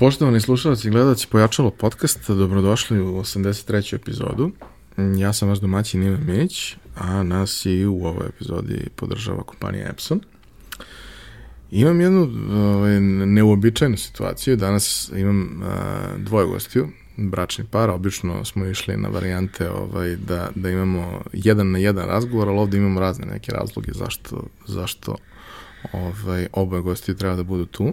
Poštovani slušalci i gledalci Pojačalo podcast, dobrodošli u 83. epizodu. Ja sam vaš domaćin Ivan Minić, a nas i u ovoj epizodi podržava kompanija Epson. Imam jednu ovaj, neuobičajenu situaciju. Danas imam a, dvoje gostiju, bračni par. Obično smo išli na varijante ovaj, da, da imamo jedan na jedan razgovor, ali ovde imamo razne neke razloge zašto, zašto ovaj, oboje gostiju treba da budu tu.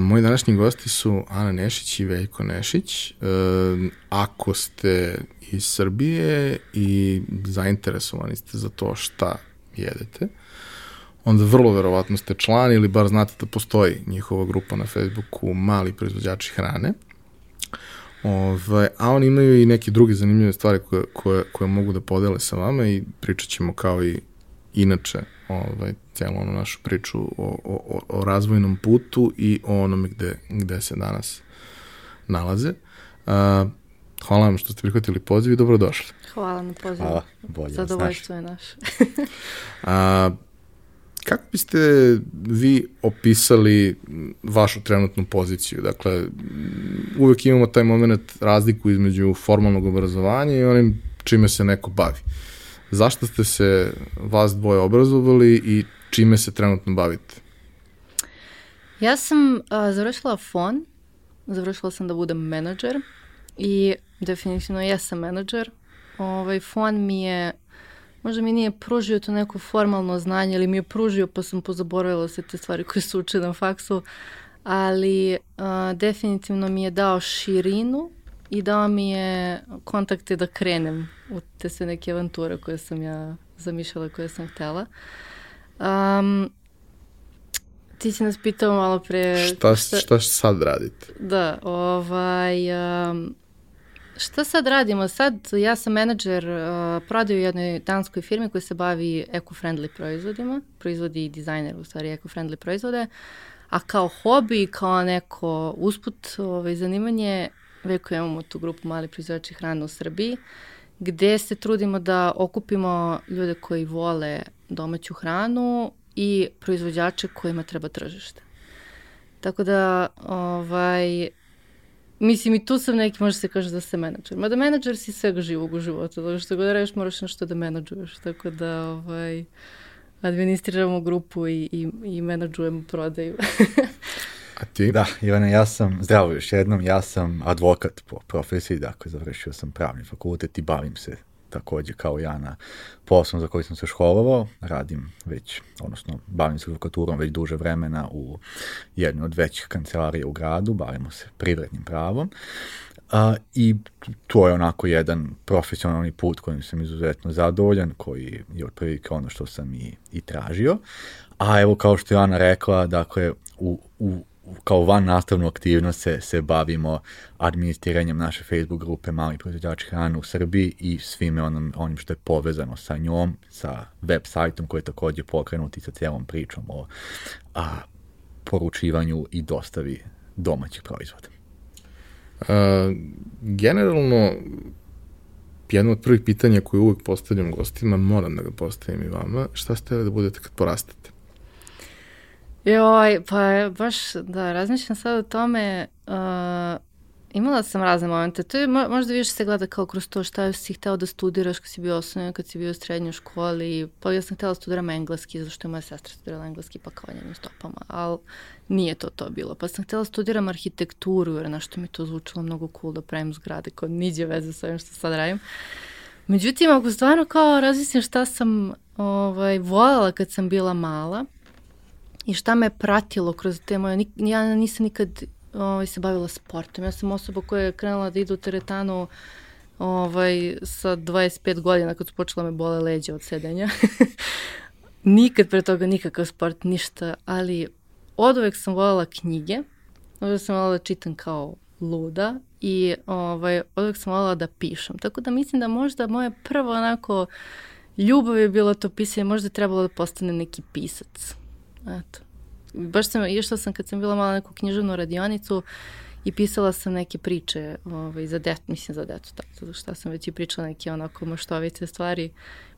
Moji današnji gosti su Ana Nešić i Veljko Nešić. E, ako ste iz Srbije i zainteresovani ste za to šta jedete, onda vrlo verovatno ste član ili bar znate da postoji njihova grupa na Facebooku Mali proizvođači hrane. Ove, a oni imaju i neke druge zanimljive stvari koje, koje, koje mogu da podele sa vama i pričat ćemo kao i inače ovaj, cijelu onu našu priču o, o, o razvojnom putu i o onome gde, gde se danas nalaze. Uh, hvala vam što ste prihvatili poziv i dobrodošli. Hvala na pozivu. Hvala, bolje Zadovoljstvo je naše. A, kako biste vi opisali vašu trenutnu poziciju? Dakle, uvek imamo taj moment razliku između formalnog obrazovanja i onim čime se neko bavi. Zašto ste se vas dvoje obrazovali i čime se trenutno bavite? Ja sam a, završila FON, završila sam da budem menadžer i definitivno jesam menadžer. Ovaj, FON mi je, možda mi nije pružio to neko formalno znanje, ili mi je pružio pa sam pozaboravila sve te stvari koje su učene na faksu, ali a, definitivno mi je dao širinu i dao mi je kontakte da krenem u te sve neke avanture koje sam ja zamišljala, koje sam htela. Um, ti si nas pitao malo pre... Šta, šta, šta sad radite? Da, ovaj... Um, šta sad radimo? Sad ja sam menadžer uh, prodaju u jednoj danskoj firmi koja se bavi eco-friendly proizvodima, proizvodi i dizajner u stvari eco-friendly proizvode, a kao hobi, kao neko usput ovaj, zanimanje, veko imamo tu grupu mali proizvođači hrane u Srbiji, gde se trudimo da okupimo ljude koji vole domaću hranu i proizvođače kojima treba tržište. Tako da, ovaj, mislim i tu sam neki, može se kaže da se menadžer. Mada menadžer si svega živog u životu, zato što god reš moraš nešto da menadžuješ, tako da ovaj, administriramo grupu i, i, i menadžujemo prodaju. A ti? Da, Ivane, ja sam, zdravo još jednom, ja sam advokat po profesiji, dakle završio sam pravni fakultet i bavim se takođe kao ja na poslom za koji sam se školovao, radim već, odnosno bavim se advokaturom već duže vremena u jednoj od većih kancelarija u gradu, bavimo se privrednim pravom. A, I to je onako jedan profesionalni put kojim sam izuzetno zadovoljan, koji je otprilike ono što sam i, i tražio. A evo kao što je Ana rekla, dakle, u, u kao van nastavnu aktivnost se, se bavimo administriranjem naše Facebook grupe Mali proizvođači hrane u Srbiji i svime onom, onim što je povezano sa njom, sa web sajtom koji je takođe pokrenut i sa cijelom pričom o a, poručivanju i dostavi domaćih proizvoda. Uh, generalno, jedno od prvih pitanja koje uvek postavljam gostima, moram da ga postavim i vama, šta ste da budete kad porastate? Joj, pa baš, da, razmišljam sad o tome, uh, imala sam razne momente, to je možda više se gleda kao kroz to šta si hteo da studiraš kad si bio osnovno, kad si bio u srednjoj školi, pa ja sam htela da studiram engleski, zašto je moja sestra studirala engleski, pa kao njenim stopama, ali nije to to bilo. Pa sam htela da studiram arhitekturu, jer nešto mi to zvučilo mnogo cool da pravim zgrade, kao niđe veze sa ovim što sad radim. Međutim, ako stvarno kao razmislim šta sam ovaj, voljela kad sam bila mala, i šta me pratilo kroz te moje, ja nisam nikad ovaj, se bavila sportom. Ja sam osoba koja je krenula da ide u teretanu ovaj, sa 25 godina kad su počela me bole leđa od sedenja. Nikad pre toga nikakav sport, ništa, ali od uvek sam voljela knjige, od uvek sam voljela da čitam kao luda i ovaj, od uvek sam voljela da pišem. Tako da mislim da možda moje prvo onako ljubav je bilo to pisanje, možda je trebalo da postane neki pisac. Eto. Baš sam, išla sam kad sam bila mala neku književnu radionicu i pisala sam neke priče ovaj, za det, mislim za detu, tako, šta sam već i pričala neke onako maštovice stvari.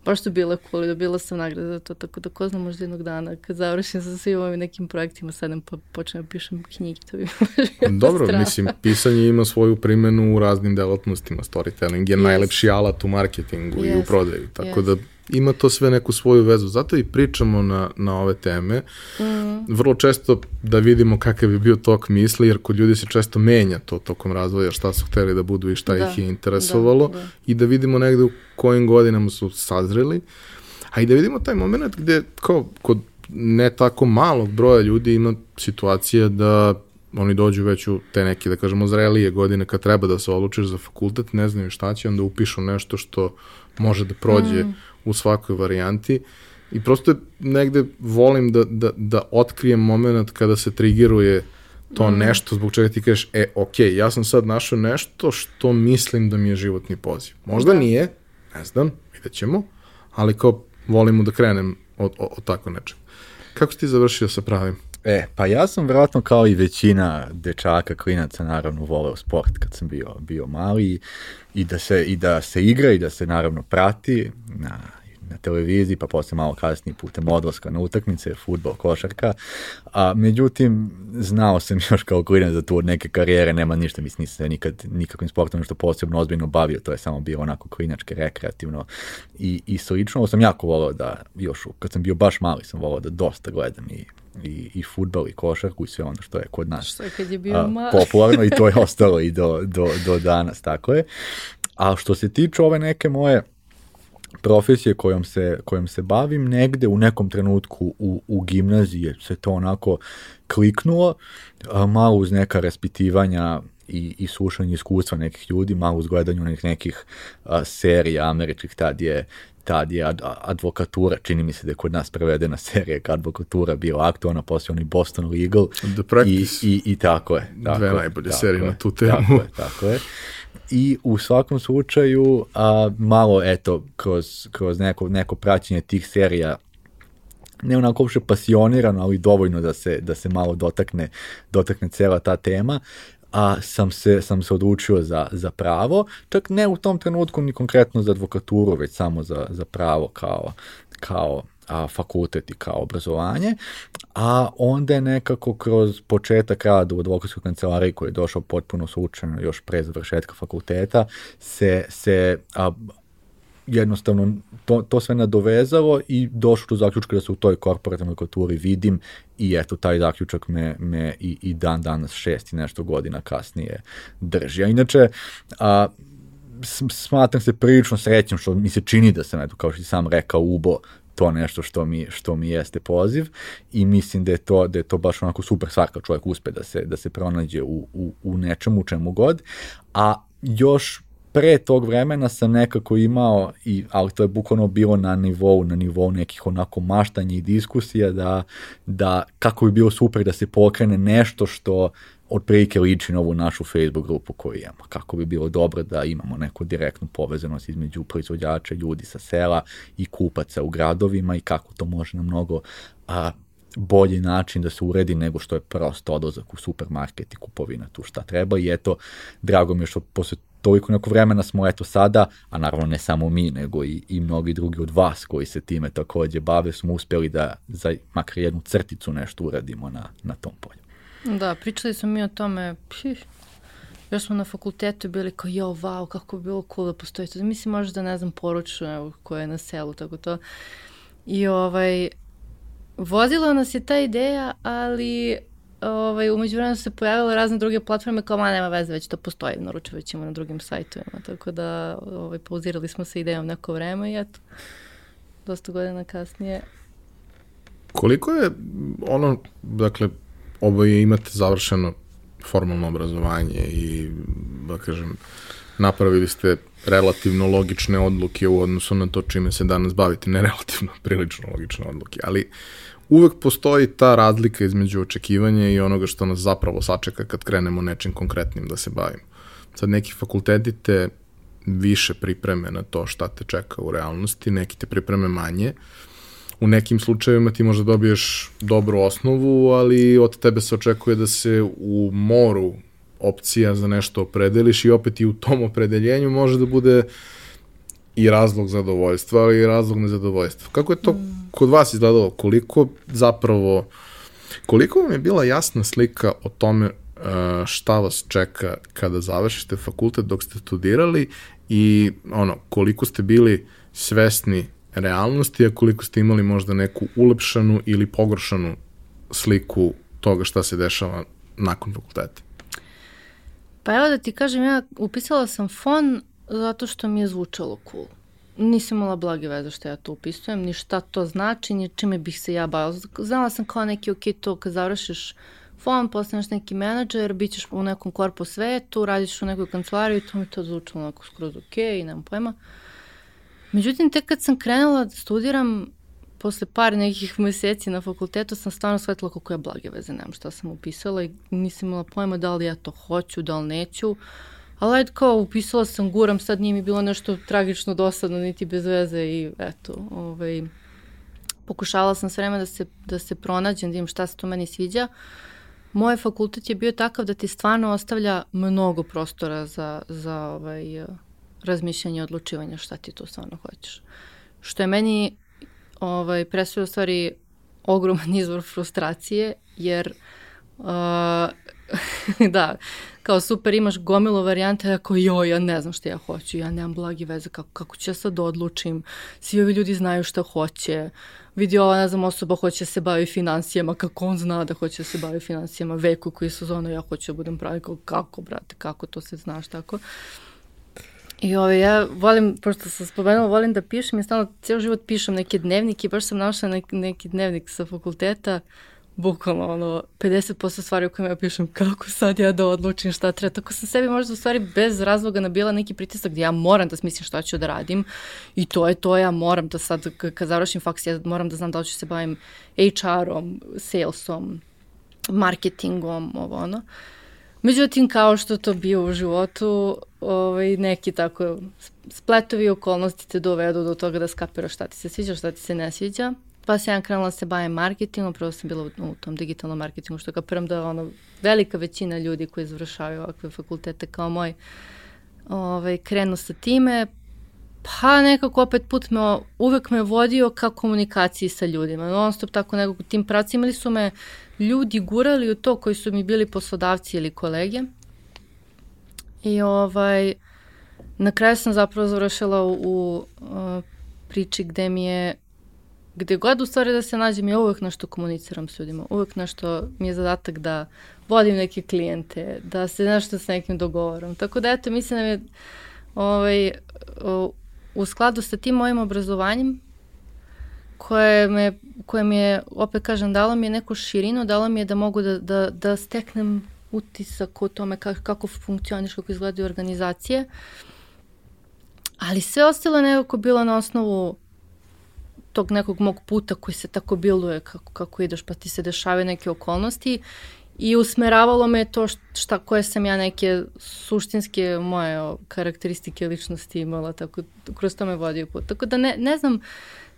baš su bile cool i dobila sam nagrade za to, tako da ko zna možda jednog dana kad završim sa svim ovim nekim projektima, sedem pa počnem da pišem knjige, to bi Dobro, strah. mislim, pisanje ima svoju primenu u raznim delatnostima, storytelling je yes. najlepši alat u marketingu yes. i u prodaju, tako yes. da ima to sve neku svoju vezu. Zato i pričamo na, na ove teme. Mm. Vrlo često da vidimo kakav je bio tok misli, jer kod ljudi se često menja to tokom razvoja, šta su hteli da budu i šta da, ih je interesovalo. Da, da. I da vidimo negde u kojim godinama su sazreli. A i da vidimo taj moment gde kao kod ne tako malog broja ljudi ima situacija da oni dođu već u te neke, da kažemo, zrelije godine kad treba da se odlučiš za fakultet, ne znaju šta će, onda upišu nešto što može da prođe mm u svakoj varijanti i prosto negde volim da, da, da otkrijem moment kada se triggeruje to mm. nešto zbog čega ti kažeš, e, ok, ja sam sad našao nešto što mislim da mi je životni poziv. Možda da. nije, ne znam, vidjet ćemo, ali kao volimo da krenem od, od, od tako nečeg. Kako si ti završio sa pravim? E, pa ja sam vjerojatno kao i većina dečaka, klinaca, naravno voleo sport kad sam bio, bio mali i da, se, i da se igra i da se naravno prati na na televiziji, pa posle malo kasnije putem odlaska na utakmice, futbol, košarka. A, međutim, znao sam još kao klinac da tu od neke karijere nema ništa, mislim, nisam se nikad nikakvim sportom nešto posebno ozbiljno bavio, to je samo bio onako klinačke, rekreativno i, i slično. Ovo sam jako volao da, još kad sam bio baš mali, sam volao da dosta gledam i i, i futbal i košarku i sve ono što je kod nas što je kad je bio a, popularno i to je ostalo i do, do, do danas, tako je. A što se tiče ove neke moje profesije kojom se, kojom se bavim, negde u nekom trenutku u, u gimnaziji se to onako kliknulo, a, malo uz neka raspitivanja i, i slušanje iskustva nekih ljudi, malo uz gledanju nekih, nekih a, serija američkih, tad je tad je ad, advokatura, čini mi se da je kod nas prevedena serija advokatura bila aktualna, poslije onaj Boston Legal i, i, i tako je. Tako Dve najbolje serije na tu temu. Tako je, tako je i u svakom slučaju a, malo eto kroz, kroz neko, neko praćenje tih serija ne onako uopšte pasionirano, ali dovoljno da se, da se malo dotakne, dotakne cela ta tema, a sam se, sam se odlučio za, za pravo, čak ne u tom trenutku ni konkretno za advokaturu, već samo za, za pravo kao, kao a, fakultet i kao obrazovanje, a onda je nekako kroz početak rada u advokatskoj kancelariji koji je došao potpuno slučajno još pre završetka fakulteta, se, se a, jednostavno to, to sve nadovezalo i došlo do zaključka da se u toj korporativnoj kulturi vidim i eto taj zaključak me, me i, i dan danas šest i nešto godina kasnije drži. A inače, a, smatram se prilično srećnim što mi se čini da sam, eto, kao što sam rekao, ubo to nešto što mi, što mi jeste poziv i mislim da je to, da je to baš onako super svaka čovjek uspe da se, da se pronađe u, u, u nečemu, čemu god, a još pre tog vremena sam nekako imao, i, ali to je bukvalno bilo na nivou, na nivou nekih onako maštanja i diskusija, da, da kako bi bilo super da se pokrene nešto što otprilike liči na ovu našu Facebook grupu koju imamo. Kako bi bilo dobro da imamo neku direktnu povezanost između proizvođača, ljudi sa sela i kupaca u gradovima i kako to može na mnogo a, bolji način da se uredi nego što je prosto odlazak u supermarket i kupovina tu šta treba i eto, drago mi je što posle toliko neko vremena smo eto sada, a naravno ne samo mi, nego i, i mnogi drugi od vas koji se time takođe bave, smo uspeli da za makar jednu crticu nešto uradimo na, na tom polju. Da, pričali smo mi o tome, pih, još smo na fakultetu bili kao, jo, wow, kako bi bilo cool da postoji to. Mislim, možda, ne znam, poručno koje je na selu, tako to. I ovaj, vozila nas je ta ideja, ali ovaj, umeđu vremenu se pojavile razne druge platforme kao, ma nema veze, već to postoji, naručivat ćemo na drugim sajtovima, tako da ovaj, pauzirali smo sa idejom neko vreme i eto, dosta godina kasnije. Koliko je ono, dakle, oboje imate završeno formalno obrazovanje i, da kažem, napravili ste relativno logične odluke u odnosu na to čime se danas bavite, ne relativno, prilično logične odluke, ali uvek postoji ta razlika između očekivanja i onoga što nas zapravo sačeka kad krenemo nečim konkretnim da se bavimo. Sad neki fakulteti te više pripreme na to šta te čeka u realnosti, neki te pripreme manje, u nekim slučajevima ti možda dobiješ dobru osnovu, ali od tebe se očekuje da se u moru opcija za nešto opredeliš i opet i u tom opredeljenju može da bude i razlog zadovoljstva, ali i razlog nezadovoljstva. Kako je to mm. Kod vas izgledalo? Koliko zapravo, koliko vam je bila jasna slika o tome uh, šta vas čeka kada završite fakultet dok ste studirali i ono, koliko ste bili svesni realnosti, a koliko ste imali možda neku ulepšanu ili pogoršanu sliku toga šta se dešava nakon fakulteta? Pa evo da ti kažem, ja upisala sam fon zato što mi je zvučalo cool. Nisam imala blage veze što ja to upisujem, ni šta to znači, ni čime bih se ja bavila. Znala sam kao neki, ok, to kad završiš fon, postaneš neki menadžer, bit ćeš u nekom korpu svetu, radiš u nekoj kancelariji, to mi to zvučalo onako skroz ok, nemam pojma. Međutim, tek kad sam krenula da studiram, posle par nekih meseci na fakultetu sam stvarno shvatila koliko je blage veze, nemam šta sam upisala i nisam imala pojma da li ja to hoću, da li neću. Ali ajde kao upisala sam, guram, sad nije mi bilo nešto tragično dosadno, niti bez veze i eto, ovaj, pokušavala sam sve vreme da se, da se pronađem, da imam šta se to meni sviđa. Moj fakultet je bio takav da ti stvarno ostavlja mnogo prostora za, za ovaj, razmišljanje i odlučivanje šta ti to stvarno hoćeš. Što je meni ovaj, predstavlja u stvari ogroman izvor frustracije, jer uh, da, kao super imaš gomilu varijante, ako joj, ja ne znam šta ja hoću, ja nemam blagi veze, kako, kako ću ja sad da odlučim, svi ovi ljudi znaju šta hoće, vidi ova, ne znam, osoba hoće da se bavi financijama, kako on zna da hoće da se bavi financijama, veku koji su zonu, ja hoću da budem pravi, kako, brate, kako to se znaš, tako. Uh, I ove, ovaj, ja volim, pošto sam spomenula, volim da pišem i stalno cijel život pišem neke dnevnike baš sam našla neki, neki dnevnik sa fakulteta, bukvalno ono, 50% stvari u kojima ja pišem kako sad ja da odlučim šta treba. Tako sam sebi možda u stvari bez razloga nabila neki pritisak gdje ja moram da smislim šta ću da radim i to je to, ja moram da sad, kad završim faks, ja moram da znam da li ću se bavim HR-om, salesom, marketingom, ovo ono. Međutim, kao što to bio u životu, ovaj, neki tako spletovi okolnosti te dovedu do toga da skapiraš šta ti se sviđa, šta ti se ne sviđa. Pa sam ja krenula da se bavim marketingom, prvo sam bila u, u tom digitalnom marketingu, što kapiram da ono, velika većina ljudi koji završavaju ovakve fakultete kao moj, ovaj, krenu sa time, pa nekako opet put me, uvek me vodio ka komunikaciji sa ljudima. Non stop tako nekako tim pravcima imali su me ljudi gurali u to koji su mi bili poslodavci ili kolege. I ovaj, na kraju sam zapravo završila u, u priči gde mi je gde god u stvari da se nađem, ja uvek nešto komuniciram s ljudima, uvek nešto mi je zadatak da vodim neke klijente, da se nešto s nekim dogovoram. Tako da eto, mislim da je ovaj, u skladu sa tim mojim obrazovanjem koje, me, koje mi je, opet kažem, dalo mi je neku širinu, dalo mi je da mogu da, da, da steknem utisak o tome kako, kako funkcioniš, kako izgledaju organizacije. Ali sve ostalo nekako bilo na osnovu tog nekog mog puta koji se tako biluje kako, kako ideš pa ti se dešavaju neke okolnosti i usmeravalo me to šta, koje sam ja neke suštinske moje karakteristike ličnosti imala, tako kroz to me vodio put. Tako da ne, ne znam,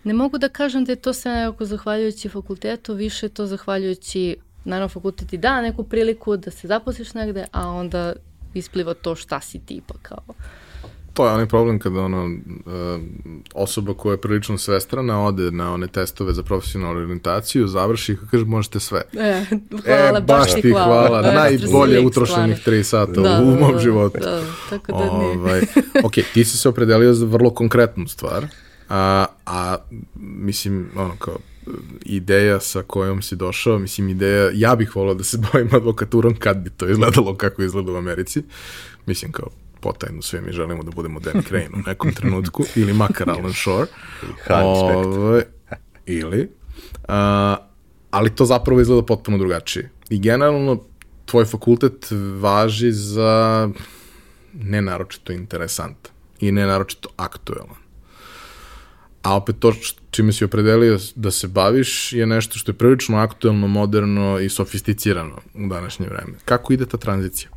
ne mogu da kažem da je to sve nekako zahvaljujući fakultetu, više to zahvaljujući, naravno fakultet i da neku priliku da se zaposliš negde, a onda ispliva to šta si ti pa kao To je onaj problem kada ono, uh, osoba koja je prilično svestrana ode na one testove za profesionalnu orientaciju, završi i kaže možete sve. E, hvala, e, baš ti hvala. hvala. Da, Najbolje utrošenih tri sata da, u mom da, životu. Da, tako da nije. Ovaj, ok, ti si se opredelio za vrlo konkretnu stvar, a, a mislim, ono kao, ideja sa kojom si došao, mislim ideja, ja bih volao da se bavim advokaturom kad bi to izgledalo kako izgleda u Americi. Mislim kao potajno sve mi želimo da budemo Dan Crane u nekom trenutku, ili makar Alan Shore. Ove, ili. Uh, ali to zapravo izgleda potpuno drugačije. I generalno, tvoj fakultet važi za nenaročito interesantan i nenaročito aktuelan. A opet to čime si opredelio da se baviš je nešto što je prilično aktuelno, moderno i sofisticirano u današnje vreme. Kako ide ta tranzicija?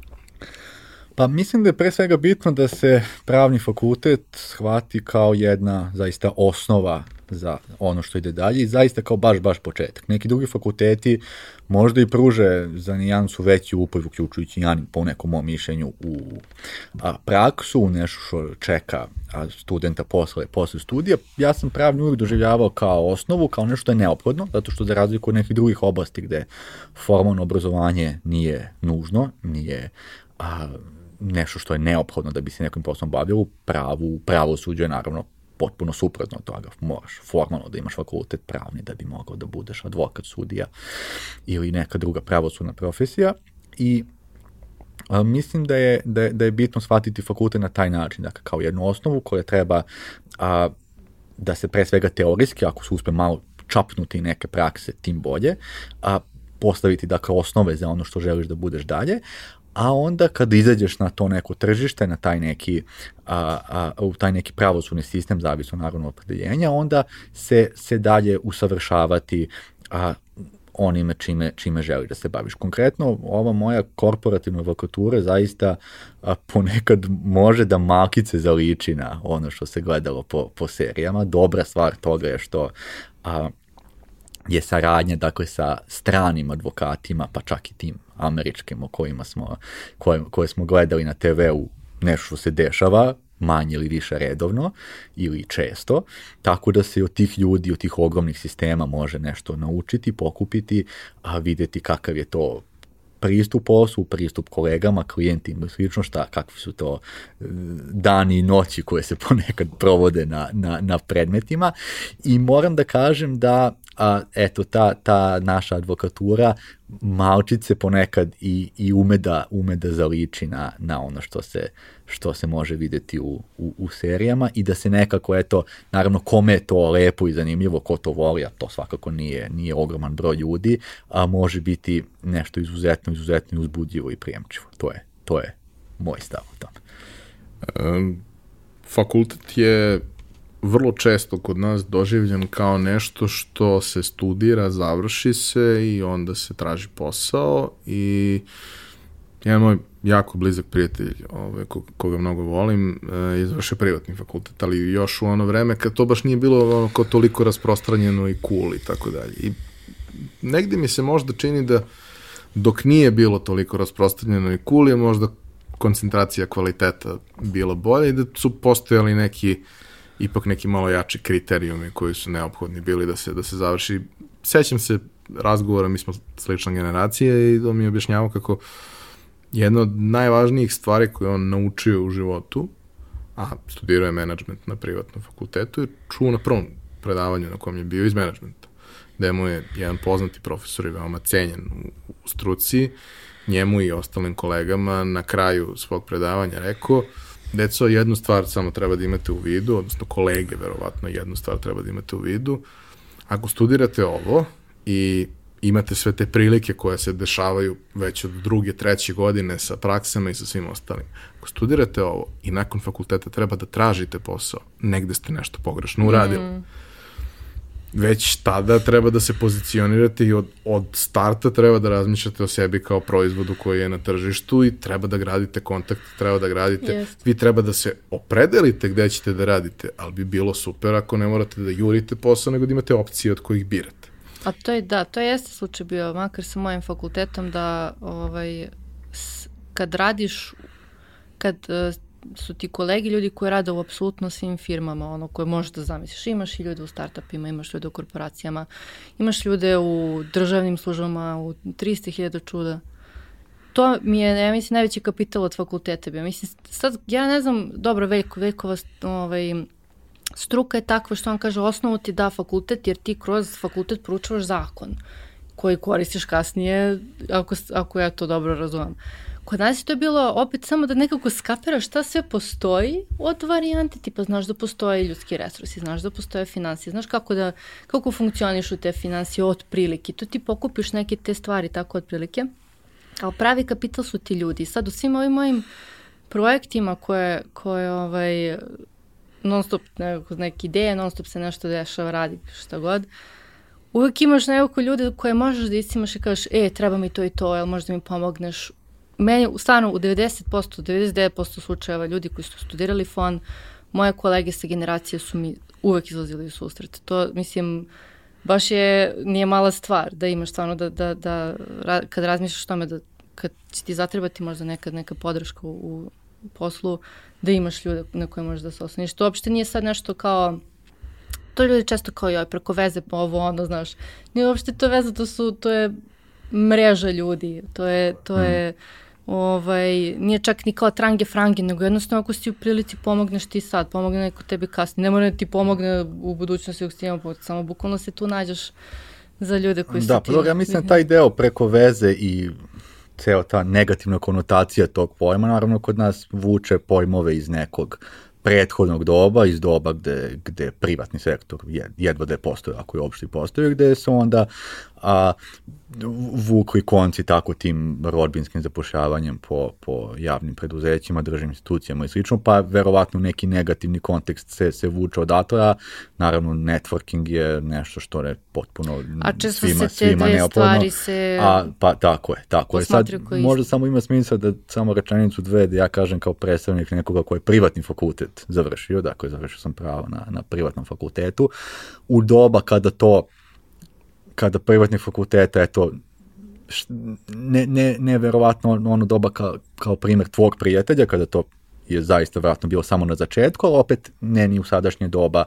Pa mislim da je pre svega bitno da se pravni fakultet shvati kao jedna zaista osnova za ono što ide dalje i zaista kao baš, baš početak. Neki drugi fakulteti možda i pruže za nijansu veći upoj, uključujući Janin po nekom mom mišljenju u a, praksu, u nešto što čeka a, studenta posle, posle studija. Ja sam pravni uvijek doživljavao kao osnovu, kao nešto je neophodno, zato što za razliku od nekih drugih oblasti gde formalno obrazovanje nije nužno, nije a, nešto što je neophodno da bi se nekim poslom bavio, u pravu, pravo suđe naravno potpuno suprotno od toga. Moraš formalno da imaš fakultet pravni da bi mogao da budeš advokat, sudija ili neka druga pravosudna profesija i a, mislim da je, da, je, da je bitno shvatiti fakultet na taj način, dakle kao jednu osnovu koja treba a, da se pre svega teorijski, ako se uspe malo čapnuti neke prakse, tim bolje, a postaviti dakle osnove za ono što želiš da budeš dalje, a onda kad izađeš na to neko tržište, na taj neki, a, a, u taj neki pravosudni sistem, zavisno naravno opredeljenja, onda se, se dalje usavršavati a, onime čime, čime želiš da se baviš. Konkretno, ova moja korporativna advokatura zaista a, ponekad može da malkice zaliči na ono što se gledalo po, po serijama. Dobra stvar toga je što a, je saradnja dakle sa stranim advokatima, pa čak i tim američkim o kojima smo, koje, koje smo gledali na TV-u nešto što se dešava, manje ili više redovno ili često, tako da se od tih ljudi, od tih ogromnih sistema može nešto naučiti, pokupiti, a videti kakav je to pristup poslu, pristup kolegama, klijentima i slično, šta, kakvi su to e, dani i noći koje se ponekad provode na, na, na predmetima. I moram da kažem da a, eto, ta, ta naša advokatura malčice ponekad i, i ume, da, ume da zaliči na, na ono što se, što se može videti u, u, u serijama i da se nekako, eto, naravno kome je to lepo i zanimljivo, ko to voli, a to svakako nije, nije ogroman broj ljudi, a može biti nešto izuzetno, izuzetno uzbudljivo i prijemčivo. To je, to je moj stav o tome. Um, fakultet je vrlo često kod nas doživljen kao nešto što se studira, završi se i onda se traži posao i jedan moj jako blizak prijatelj, ovaj, koga mnogo volim, eh, je završio privatni fakultet, ali još u ono vreme kad to baš nije bilo ono kao toliko rasprostranjeno i cool i tako dalje. I negde mi se možda čini da dok nije bilo toliko rasprostranjeno i cool je možda koncentracija kvaliteta bila bolja i da su postojali neki uh, ipak neki malo jači kriterijumi koji su neophodni bili da se, da se završi. Sećam se razgovora, mi smo slična generacija i on mi je objašnjavao kako jedna od najvažnijih stvari koje on naučio u životu, a studirao je management na privatnom fakultetu, je čuo na prvom predavanju na kom je bio iz menadžmenta, gde mu je jedan poznati profesor i veoma cenjen u, u struci, njemu i ostalim kolegama na kraju svog predavanja rekao, Deco, jednu stvar samo treba da imate u vidu, odnosno kolege, verovatno, jednu stvar treba da imate u vidu. Ako studirate ovo i imate sve te prilike koje se dešavaju već od druge, treće godine sa praksama i sa svim ostalim. Ako studirate ovo i nakon fakulteta treba da tražite posao, negde ste nešto pogrešno uradili. Mm već tada treba da se pozicionirate i od, od starta treba da razmišljate o sebi kao proizvodu koji je na tržištu i treba da gradite kontakt, treba da gradite, yes. vi treba da se opredelite gde ćete da radite, ali bi bilo super ako ne morate da jurite posao, nego da imate opcije od kojih birate. A to je, da, to je jeste slučaj bio, makar sa mojim fakultetom, da ovaj, s, kad radiš, kad uh, su ti kolegi ljudi koji rade u apsolutno svim firmama, ono koje možeš da zamisliš. Imaš i ljude u startupima, imaš ljude u korporacijama, imaš ljude u državnim službama, u 300.000 čuda. To mi je, ja mislim, najveći kapital od fakulteta bio. Mislim, sad, ja ne znam, dobro, Veljko, Veljkova ovaj, struka je takva što on kaže, osnovu ti da fakultet, jer ti kroz fakultet proučavaš zakon koji koristiš kasnije, ako, ako ja to dobro razumem. Uh, Kod nas je to bilo opet samo da nekako skapiraš šta sve postoji od varijante, tipa znaš da postoje ljudski resursi, znaš da postoje financije, znaš kako da, kako funkcionišu te financije od prilike, to ti pokupiš neke te stvari tako od prilike, ali pravi kapital su ti ljudi. Sad u svim ovim mojim projektima koje, koje ovaj, non stop nekako neke ideje, non stop se nešto dešava, radi šta god, uvek imaš nekako ljude koje možeš da istimaš i kažeš, e, treba mi to i to, jel možda mi pomogneš, meni stvarno u 90%, 99% slučajeva ljudi koji su studirali fon moje kolege sa generacije su mi uvek izlazili u susret. To, mislim, baš je, nije mala stvar da imaš stvarno da, da, da kad razmišljaš o tome da kad će ti zatrebati možda nekad neka podrška u, u poslu, da imaš ljude na koje možeš da se osloniš. To uopšte nije sad nešto kao to ljudi često kao joj preko veze ovo ono znaš nije uopšte to veza to su to je mreža ljudi to je to mm. Ovaj, nije čak ni kao trange frange, nego jednostavno ako si u prilici pomogneš ti sad, pomogne neko tebi kasnije. Ne mora da ti pomogne u budućnosti ako si samo bukvalno se tu nađeš za ljude koji da, su ti... Da, pa ja mislim taj deo preko veze i ceo ta negativna konotacija tog pojma, naravno kod nas vuče pojmove iz nekog prethodnog doba, iz doba gde, gde privatni sektor jedva da je postoje, ako je uopšte postoje, gde se onda a, vukli konci tako tim rodbinskim zapošljavanjem po, po javnim preduzećima, državnim institucijama i slično, pa verovatno neki negativni kontekst se, se vuče odatle, a naravno networking je nešto što je potpuno a svima, se te svima dve stvari se a, pa tako je, tako je. Sad možda samo ima smisla da samo rečenicu dve da ja kažem kao predstavnik nekoga koji je privatni fakultet završio, dakle završio sam pravo na, na privatnom fakultetu, u doba kada to kada privatnih fakulteta, eto, ne, ne, ne verovatno ono doba kao, kao primjer tvog prijatelja, kada to je zaista verovatno bilo samo na začetku, ali opet ne ni u sadašnje doba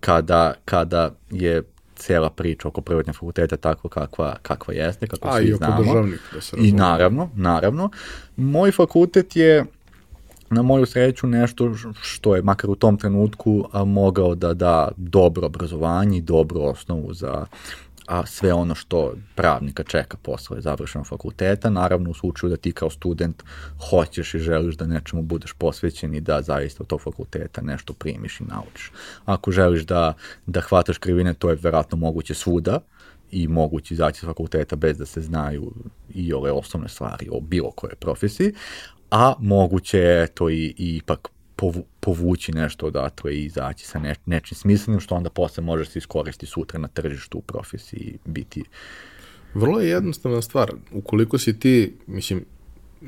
kada, kada je cela priča oko privatnih fakulteta tako kakva, kakva jeste, kako A, svi i znamo. državnih, da se razumije. I naravno, naravno. Moj fakultet je na moju sreću nešto što je makar u tom trenutku a, mogao da da dobro obrazovanje i dobru osnovu za a sve ono što pravnika čeka posle završenog fakulteta, naravno u slučaju da ti kao student hoćeš i želiš da nečemu budeš posvećen i da zaista od tog fakulteta nešto primiš i naučiš. Ako želiš da, da hvataš krivine, to je verovatno moguće svuda, i moguće izaći sa fakulteta bez da se znaju i ove osnovne stvari o bilo koje profesiji, a moguće je to i, i ipak povu, povući nešto odatle i izaći sa ne, nečim smislenim, što onda posle možeš se iskoristiti sutra na tržištu u profesiji biti... Vrlo je jednostavna stvar. Ukoliko si ti, mislim,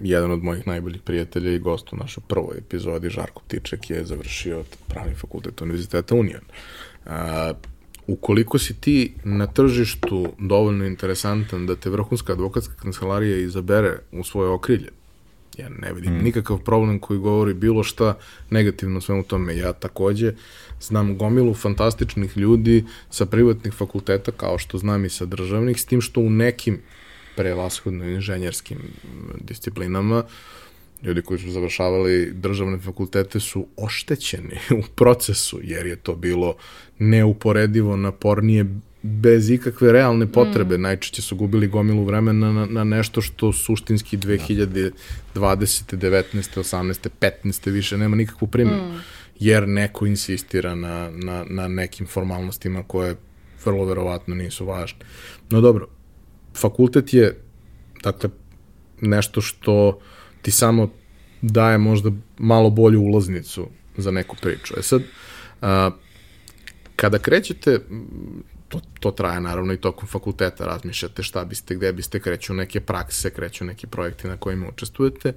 jedan od mojih najboljih prijatelja i gost u našoj prvoj epizodi, Žarko Ptiček, je završio pravni fakultet Univerziteta Union. A, ukoliko si ti na tržištu dovoljno interesantan da te vrhunska advokatska kancelarija izabere u svoje okrilje, Ja ne vidim mm. nikakav problem koji govori bilo šta negativno svemu tome. Ja takođe znam gomilu fantastičnih ljudi sa privatnih fakulteta, kao što znam i sa državnih, s tim što u nekim prevashodno inženjerskim disciplinama ljudi koji su završavali državne fakultete su oštećeni u procesu, jer je to bilo neuporedivo napornije bez ikakve realne potrebe. Mm. Najčešće su gubili gomilu vremena na, na nešto što suštinski 2020. 19. 18. 15. više nema nikakvu primjenu. Mm. Jer neko insistira na, na, na nekim formalnostima koje vrlo verovatno nisu važne. No dobro, fakultet je dakle nešto što ti samo daje možda malo bolju ulaznicu za neku priču. E sad, a, kada krećete to, to traje naravno i tokom fakulteta, razmišljate šta biste, gde biste, kreću neke prakse, kreću neki projekti na kojima učestvujete.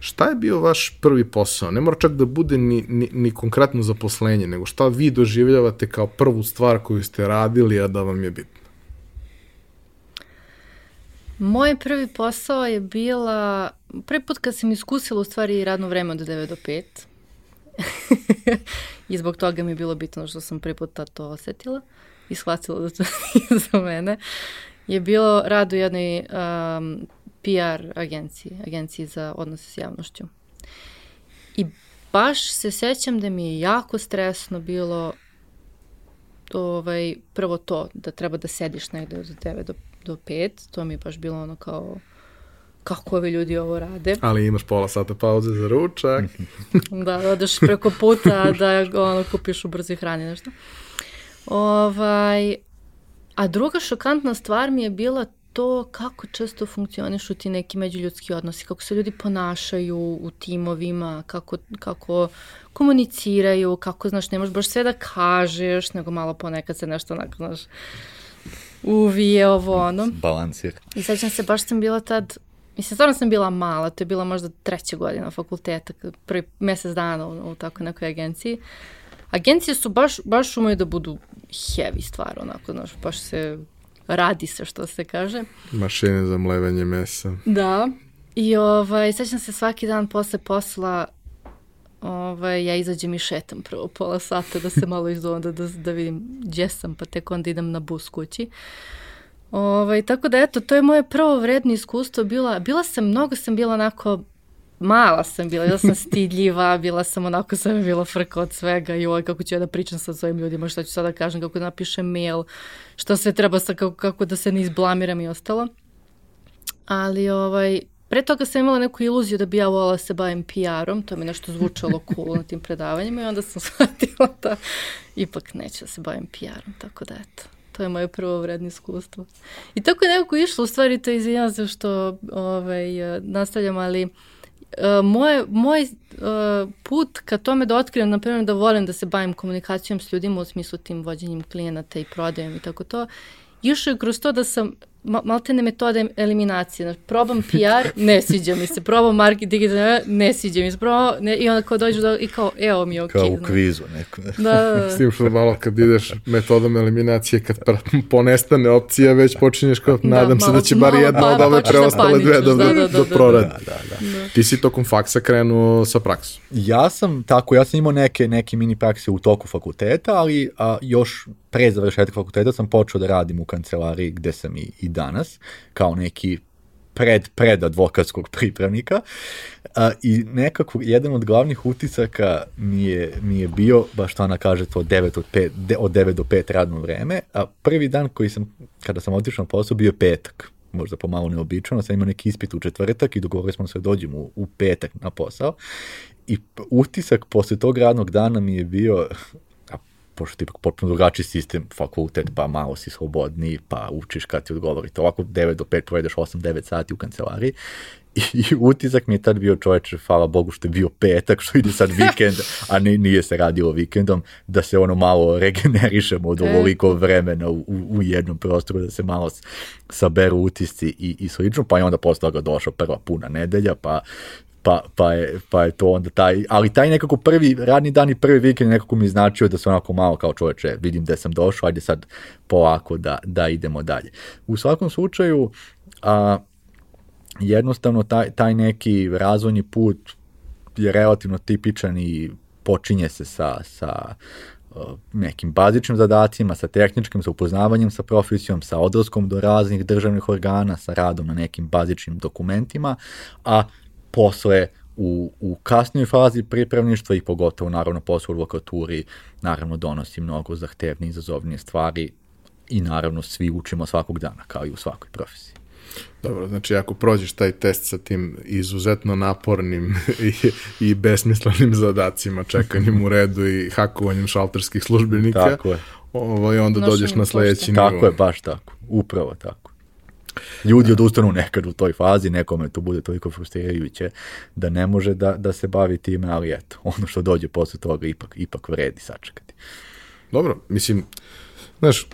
Šta je bio vaš prvi posao? Ne mora čak da bude ni, ni, ni konkretno zaposlenje, nego šta vi doživljavate kao prvu stvar koju ste radili, a da vam je bitno? Moj prvi posao je bila, prvi put kad sam iskusila u stvari radno vreme od 9 do 5. I zbog toga mi je bilo bitno što sam prvi put to osetila i shvatila da to nije za mene, je bilo rad u jednoj um, PR agenciji, agenciji za odnose s javnošću. I baš se sećam da mi je jako stresno bilo ovaj, prvo to, da treba da sediš negde od 9 do, do 5, to mi je baš bilo ono kao kako ovi ljudi ovo rade. Ali imaš pola sata pauze za ručak. da, da odeš preko puta da ono, kupiš u brzi hrani nešto. Ovaj, a druga šokantna stvar mi je bila to kako često funkcionišu ti neki međuljudski odnosi, kako se ljudi ponašaju u timovima, kako, kako komuniciraju, kako, znaš, ne možeš baš sve da kažeš, nego malo ponekad se nešto onako, znaš, uvije ovo ono. Balansir. I sećam se, baš sam bila tad mislim, stvarno sam bila mala, to je bila možda treća godina fakulteta, prvi mesec dana u, u takoj nekoj agenciji. Agencije su baš, baš umeju da budu heavy stvar, onako, znaš, baš se radi se, što se kaže. Mašine za mlevanje mesa. Da, i ovaj, sećam se svaki dan posle posla ovaj, ja izađem i šetam prvo pola sata da se malo izduvam, da, da, da vidim gdje sam, pa tek onda idem na bus kući. Ovaj, tako da eto, to je moje prvo vredno iskustvo. Bila, bila sam, mnogo sam bila onako mala sam bila, bila sam stidljiva, bila sam onako sam bila frka od svega i ovaj kako ću ja da pričam sa svojim ljudima, šta ću sada da kažem, kako da napišem mail, što sve treba sa, kako, kako da se ne izblamiram i ostalo. Ali ovaj, Pre toga sam imala neku iluziju da bi ja volala da se bavim PR-om, to mi nešto zvučalo cool na tim predavanjima i onda sam shvatila da ipak neću da se bavim PR-om, tako da eto. To je moje prvo vredno iskustvo. I tako je nekako išlo, u stvari to izvinjam se što ovaj, nastavljam, ali uh, moj, moj uh, put ka tome da otkrivam, na primjer, da volim da se bavim komunikacijom s ljudima u smislu tim vođenjem klijenata i prodajom i tako to, išao je kroz to da sam maltene metode eliminacije. Znači, probam PR, ne sviđa mi se. Probam marketing, ne sviđa mi se. Probam, ne, I onda kao dođu do, i kao, evo mi je okej. Okay, kao u kvizu neko. Da, da, da. S tim što malo kad ideš metodom eliminacije, kad ponestane opcija, već počinješ kao, da, nadam malo, se da će bar jedna od ove preostale dve da, da, da, da, da proradi. Da, da, da. da. Ti si tokom faksa krenuo sa praksom. Ja sam, tako, ja sam imao neke, neke mini prakse u toku fakulteta, ali a, još pre završetka fakulteta sam počeo da radim u kancelariji gde sam i, i danas, kao neki pred, pred advokatskog pripravnika a, i nekako jedan od glavnih utisaka mi je, mi je bio, baš to ona kaže to od 9, od 5, de, od 9 do 5 radno vreme, a prvi dan koji sam, kada sam otišao na posao, bio petak možda pomalo neobičano, sam imao neki ispit u četvrtak i dogovorili smo se da dođemo u, u petak na posao. I utisak posle tog radnog dana mi je bio pošto ti ipak potpuno drugačiji sistem, fakultet, pa malo si slobodniji, pa učiš kad ti odgovorite. Ovako 9 do 5 provedeš 8-9 sati u kancelariji i, i utisak mi je tad bio čoveče, hvala Bogu što je bio petak, što ide sad vikend, a ne, nije se radilo vikendom, da se ono malo regenerišemo od e. ovoliko vremena u, u jednom prostoru, da se malo saberu utisci i, i slično, pa je onda posle toga došla prva puna nedelja, pa pa, pa, je, pa je to onda taj, ali taj nekako prvi radni dan i prvi vikend nekako mi značio da se onako malo kao čoveče, vidim da sam došao, ajde sad polako da, da idemo dalje. U svakom slučaju, a, jednostavno taj, taj neki razvojni put je relativno tipičan i počinje se sa, sa nekim bazičnim zadacima, sa tehničkim, sa upoznavanjem sa profesijom, sa odlaskom do raznih državnih organa, sa radom na nekim bazičnim dokumentima, a posle u, u kasnijoj fazi pripravništva i pogotovo naravno posle u advokaturi naravno donosi mnogo zahtevnije i izazovnije stvari i naravno svi učimo svakog dana kao i u svakoj profesiji. Dobro, znači ako prođeš taj test sa tim izuzetno napornim i, i besmislenim zadacima, čekanjem u redu i hakovanjem šalterskih službenika, tako je. Ovaj, onda Nošenjem dođeš na sledeći nivo. Tako je, baš tako. Upravo tako. Ljudi odustanu nekad u toj fazi, nekome to bude toliko frustrirajuće da ne može da, da se bavi time, ali eto, ono što dođe posle toga ipak, ipak vredi sačekati. Dobro, mislim, znaš,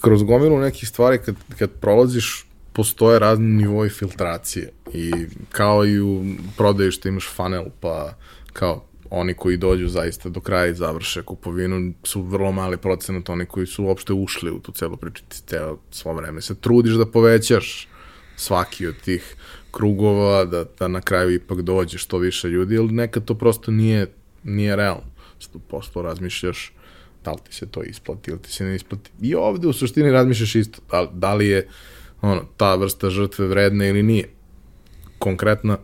kroz gomilu nekih stvari kad, kad prolaziš, postoje razni nivoi filtracije i kao i u prodaju što imaš funnel, pa kao oni koji dođu zaista do kraja i završe kupovinu su vrlo mali procenat oni koji su uopšte ušli u tu celu priču, ti celo svo vreme se trudiš da povećaš svaki od tih krugova, da, da na kraju ipak dođe što više ljudi, ali nekad to prosto nije, nije realno. Sada poslu razmišljaš da li ti se to isplati ili ti se ne isplati. I ovde u suštini razmišljaš isto, da, da li je ono, ta vrsta žrtve vredna ili nije. Konkretna,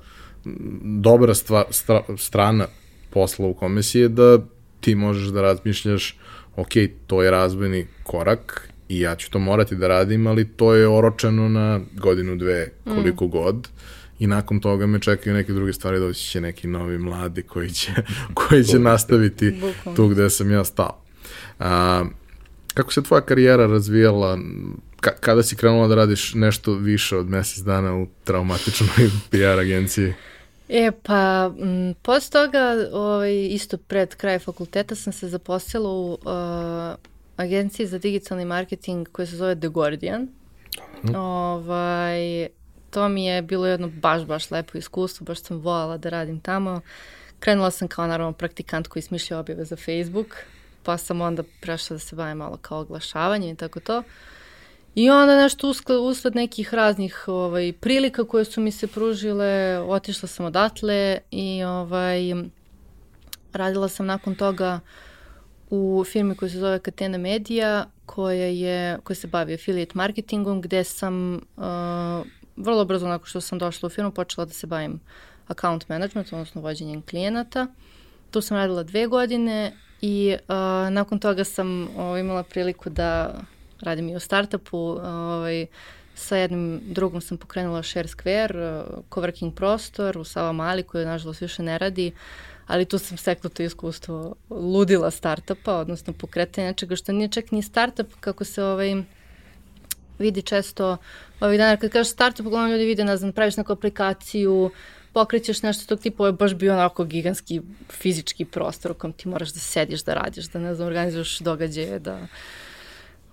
dobra stva, stra, strana posla u komisiji je da ti možeš da razmišljaš ok, to je razvojni korak i ja ću to morati da radim, ali to je oročeno na godinu, dve, koliko mm. god i nakon toga me čekaju neke druge stvari, doći će neki novi mladi koji će, koji će nastaviti Bukom. tu gde sam ja stao. A, kako se tvoja karijera razvijala, ka, kada si krenula da radiš nešto više od mesec dana u traumatičnoj PR agenciji? E, pa, m, posle toga, ovaj, isto pred kraj fakulteta sam se zaposlila u uh, agenciji za digitalni marketing koja se zove The Guardian. Mm. Ovaj, to mi je bilo jedno baš, baš lepo iskustvo, baš sam voljela da radim tamo. Krenula sam kao naravno praktikant koji smišlja objave za Facebook, pa sam onda prešla da se bavim malo kao oglašavanje i tako to. I onda nešto usled, usled nekih raznih ovaj, prilika koje su mi se pružile, otišla sam odatle i ovaj, radila sam nakon toga u firmi koja se zove Catena Media, koja, je, koja se bavi affiliate marketingom, gde sam uh, vrlo brzo nakon što sam došla u firmu počela da se bavim account management, odnosno vođenjem klijenata. Tu sam radila dve godine i uh, nakon toga sam uh, imala priliku da radim i u startupu. Ovaj, sa jednim drugom sam pokrenula Share Square, uh, coworking prostor u Sava Mali koji nažalost više ne radi, ali tu sam stekla to iskustvo ludila startupa, odnosno pokretanja nečega što nije čak ni startup kako se ovaj, vidi često ovih dana. Kad kažeš startup, uglavnom ljudi vide, ne znam, praviš neku aplikaciju, pokrećeš nešto tog tipa, ovo je baš bio onako giganski fizički prostor u kom ti moraš da sediš, da radiš, da ne znam, organizuješ događaje, da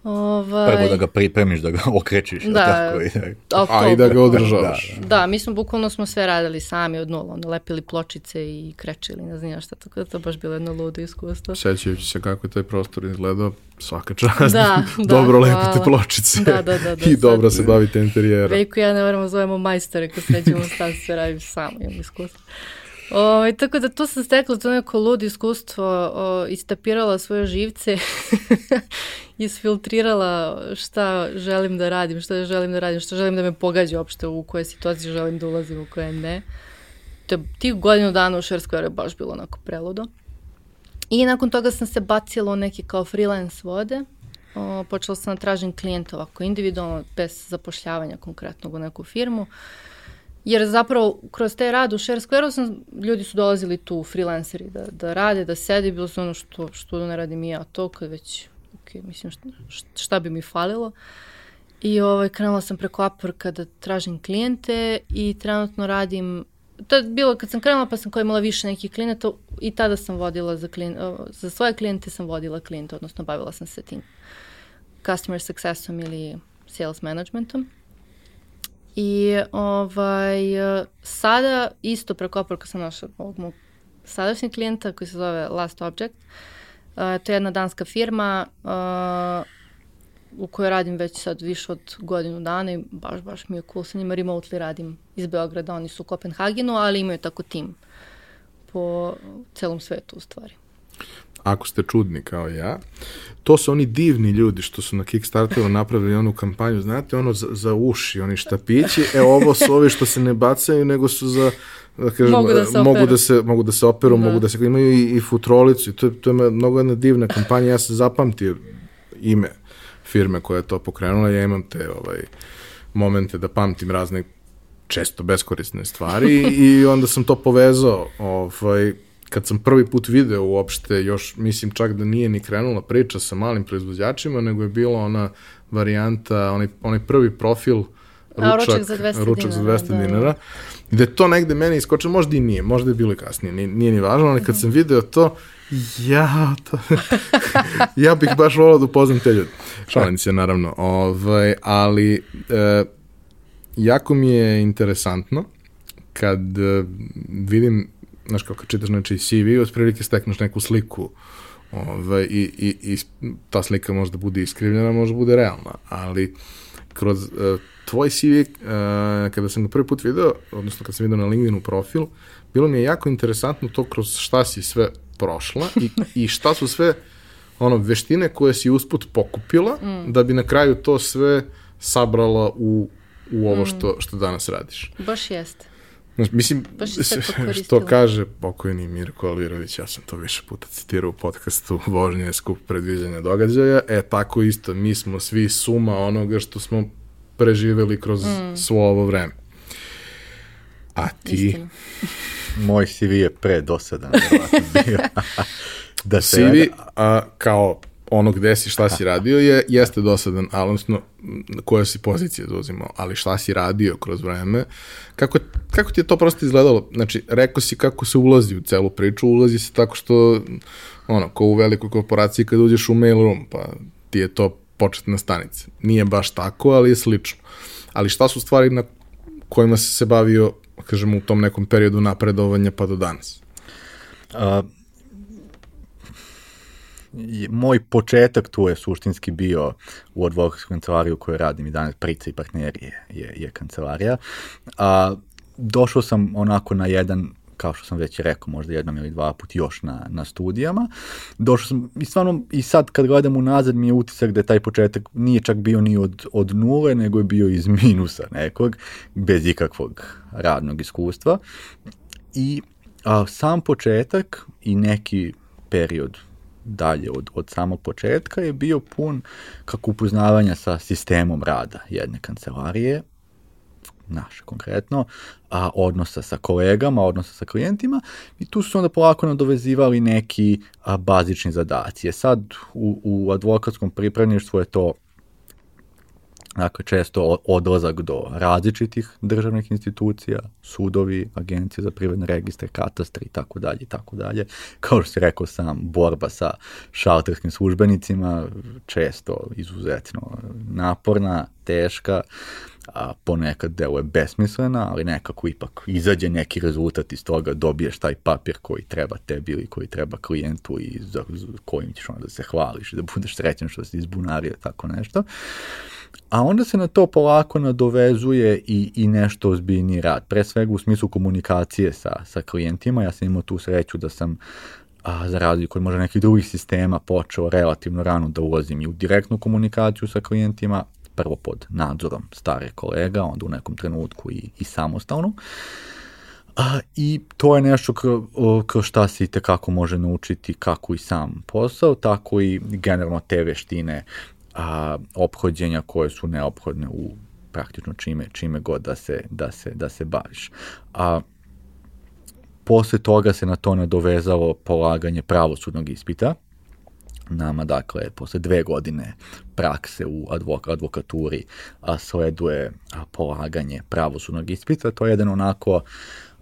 Ovaj... Prvo da ga pripremiš, da ga okrećiš. Da, tako, i da... A i da ga održavaš. Da, da, mi smo bukvalno smo sve radili sami od nula, ono, lepili pločice i krečili, ne znam šta, tako da to baš bilo jedno ludo iskustvo. Sećajući se kako je taj prostor izgledao, svaka čast. Da, da, dobro lepite pločice da, da, da, da, i dobro se bavite interijerom. Veliko ja ne moramo zovemo majstore kad sređemo stan, sve radim samo, imam iskustvo. O, ovaj, tako da tu sam stekla to neko ludo iskustvo, o, istapirala svoje živce, isfiltrirala šta želim da radim, šta želim da radim, šta želim da me pogađa uopšte, u koje situacije želim da ulazim, u koje ne. To tih godinu dana u Square je baš bilo onako preludo. I nakon toga sam se bacila u neke kao freelance vode. O, počela sam da tražim klijenta ovako individualno, bez zapošljavanja konkretnog u neku firmu. Uh, Jer zapravo kroz te rad u Share Square-u sam, ljudi su dolazili tu, freelanceri, da, da rade, da sede, bilo su ono što, što ne radim i ja to, kad već, ok, mislim, šta, šta bi mi falilo. I ovaj, krenula sam preko Upworka da tražim klijente i trenutno radim to je bilo kad sam krenula pa sam koja imala više nekih klijenata i tada sam vodila za, klijen, za svoje klijente sam vodila klijente, odnosno bavila sam se tim customer successom ili sales managementom. I ovaj, sada isto preko Upworka sam našla ovog mog sadašnjeg klijenta koji se zove Last Object. Uh, to je jedna danska firma uh, u kojoj radim već sad više od godinu dana i baš, baš mi je cool sa njima. Remotely radim iz Beograda, oni su u Kopenhagenu, ali imaju tako tim po celom svetu u stvari ako ste čudni kao ja, to su oni divni ljudi što su na Kickstarteru napravili onu kampanju, znate, ono za, za uši, oni štapići, e ovo su ovi što se ne bacaju, nego su za, da kažem, mogu da se mogu da se, mogu da se operu, da. mogu da se, imaju i, i futrolicu, i to, to je mnogo jedna divna kampanja, ja sam zapamtio ime firme koja je to pokrenula, ja imam te ovaj, momente da pamtim razne često beskorisne stvari i onda sam to povezao ovaj, kad sam prvi put video uopšte, još mislim čak da nije ni krenula priča sa malim proizvođačima, nego je bila ona varijanta, onaj, onaj prvi profil ručak, ručak za 200 ručak dinara. Za 200 da, dinara. I da je to negde meni iskočilo, možda i nije, možda je bilo i kasnije, nije, nije ni važno, ali kad mhm. sam video to, ja, to, ja bih baš volao da upoznam te ljudi. Šalim se, naravno. Ovaj, ali, e, jako mi je interesantno kad e, vidim znaš, kao kad čitaš znači, CV, otprilike stekneš neku sliku ove, ovaj, i, i, i ta slika može da bude iskrivljena, može da bude realna, ali kroz uh, tvoj CV, uh, e, kada sam ga prvi put video, odnosno kad sam video na LinkedInu profil, bilo mi je jako interesantno to kroz šta si sve prošla i, i šta su sve ono, veštine koje si usput pokupila mm. da bi na kraju to sve sabrala u, u ovo mm. što, što danas radiš. Baš jeste. Mislim, što kaže pokojni Mirko Alirović, ja sam to više puta citirao u podcastu Vožnje je skup predviđanja događaja, e tako isto, mi smo svi suma onoga što smo preživeli kroz mm. svo ovo vreme. A ti? Moj CV je pre dosadan. da se CV, a, kao ono gde si, šta si radio je, jeste dosadan, ali odnosno koja si pozicija zauzimao, ali šta si radio kroz vreme, kako, kako ti je to prosto izgledalo? Znači, rekao si kako se ulazi u celu priču, ulazi se tako što, ono, ko u velikoj korporaciji kad uđeš u mail room, pa ti je to početna stanica. Nije baš tako, ali je slično. Ali šta su stvari na kojima si se bavio, kažemo, u tom nekom periodu napredovanja pa do danas? A, moj početak tu je suštinski bio u advokatskoj kancelariji u kojoj radim i danas Prica i partneri je, je, je kancelarija. A, došao sam onako na jedan kao što sam već rekao, možda jednom ili dva put još na, na studijama. Došao sam i stvarno i sad kad gledam unazad mi je utisak da je taj početak nije čak bio ni od, od nule, nego je bio iz minusa nekog, bez ikakvog radnog iskustva. I a, sam početak i neki period dalje od, od samog početka je bio pun kako upoznavanja sa sistemom rada jedne kancelarije, naše konkretno, a, odnosa sa kolegama, odnosa sa klijentima i tu su onda polako nadovezivali neki a, bazični zadaci. Je sad u, u advokatskom pripravništvu je to Dakle, često odlazak do različitih državnih institucija, sudovi, agencije za privredne registre, katastri i tako dalje i tako dalje. Kao što si rekao sam, borba sa šalterskim službenicima, često izuzetno naporna, teška, a ponekad deluje besmislena, ali nekako ipak izađe neki rezultat iz toga, dobiješ taj papir koji treba tebi ili koji treba klijentu i za, kojim ćeš onda da se hvališ da budeš srećan što si izbunario, tako nešto. A onda se na to polako nadovezuje i, i nešto ozbiljniji rad, pre svega u smislu komunikacije sa, sa klijentima. Ja sam imao tu sreću da sam a, za razliku od možda nekih drugih sistema počeo relativno rano da ulazim i u direktnu komunikaciju sa klijentima, prvo pod nadzorom stare kolega, onda u nekom trenutku i, i samostalno. A, I to je nešto kroz šta se i tekako može naučiti kako i sam posao, tako i generalno te veštine a, ophođenja koje su neophodne u praktično čime, čime god da se, da se, da se baviš. A, posle toga se na to nadovezalo polaganje pravosudnog ispita, nama, dakle, posle dve godine prakse u advok advokaturi a, sleduje a, polaganje pravosudnog ispita. To je jedan onako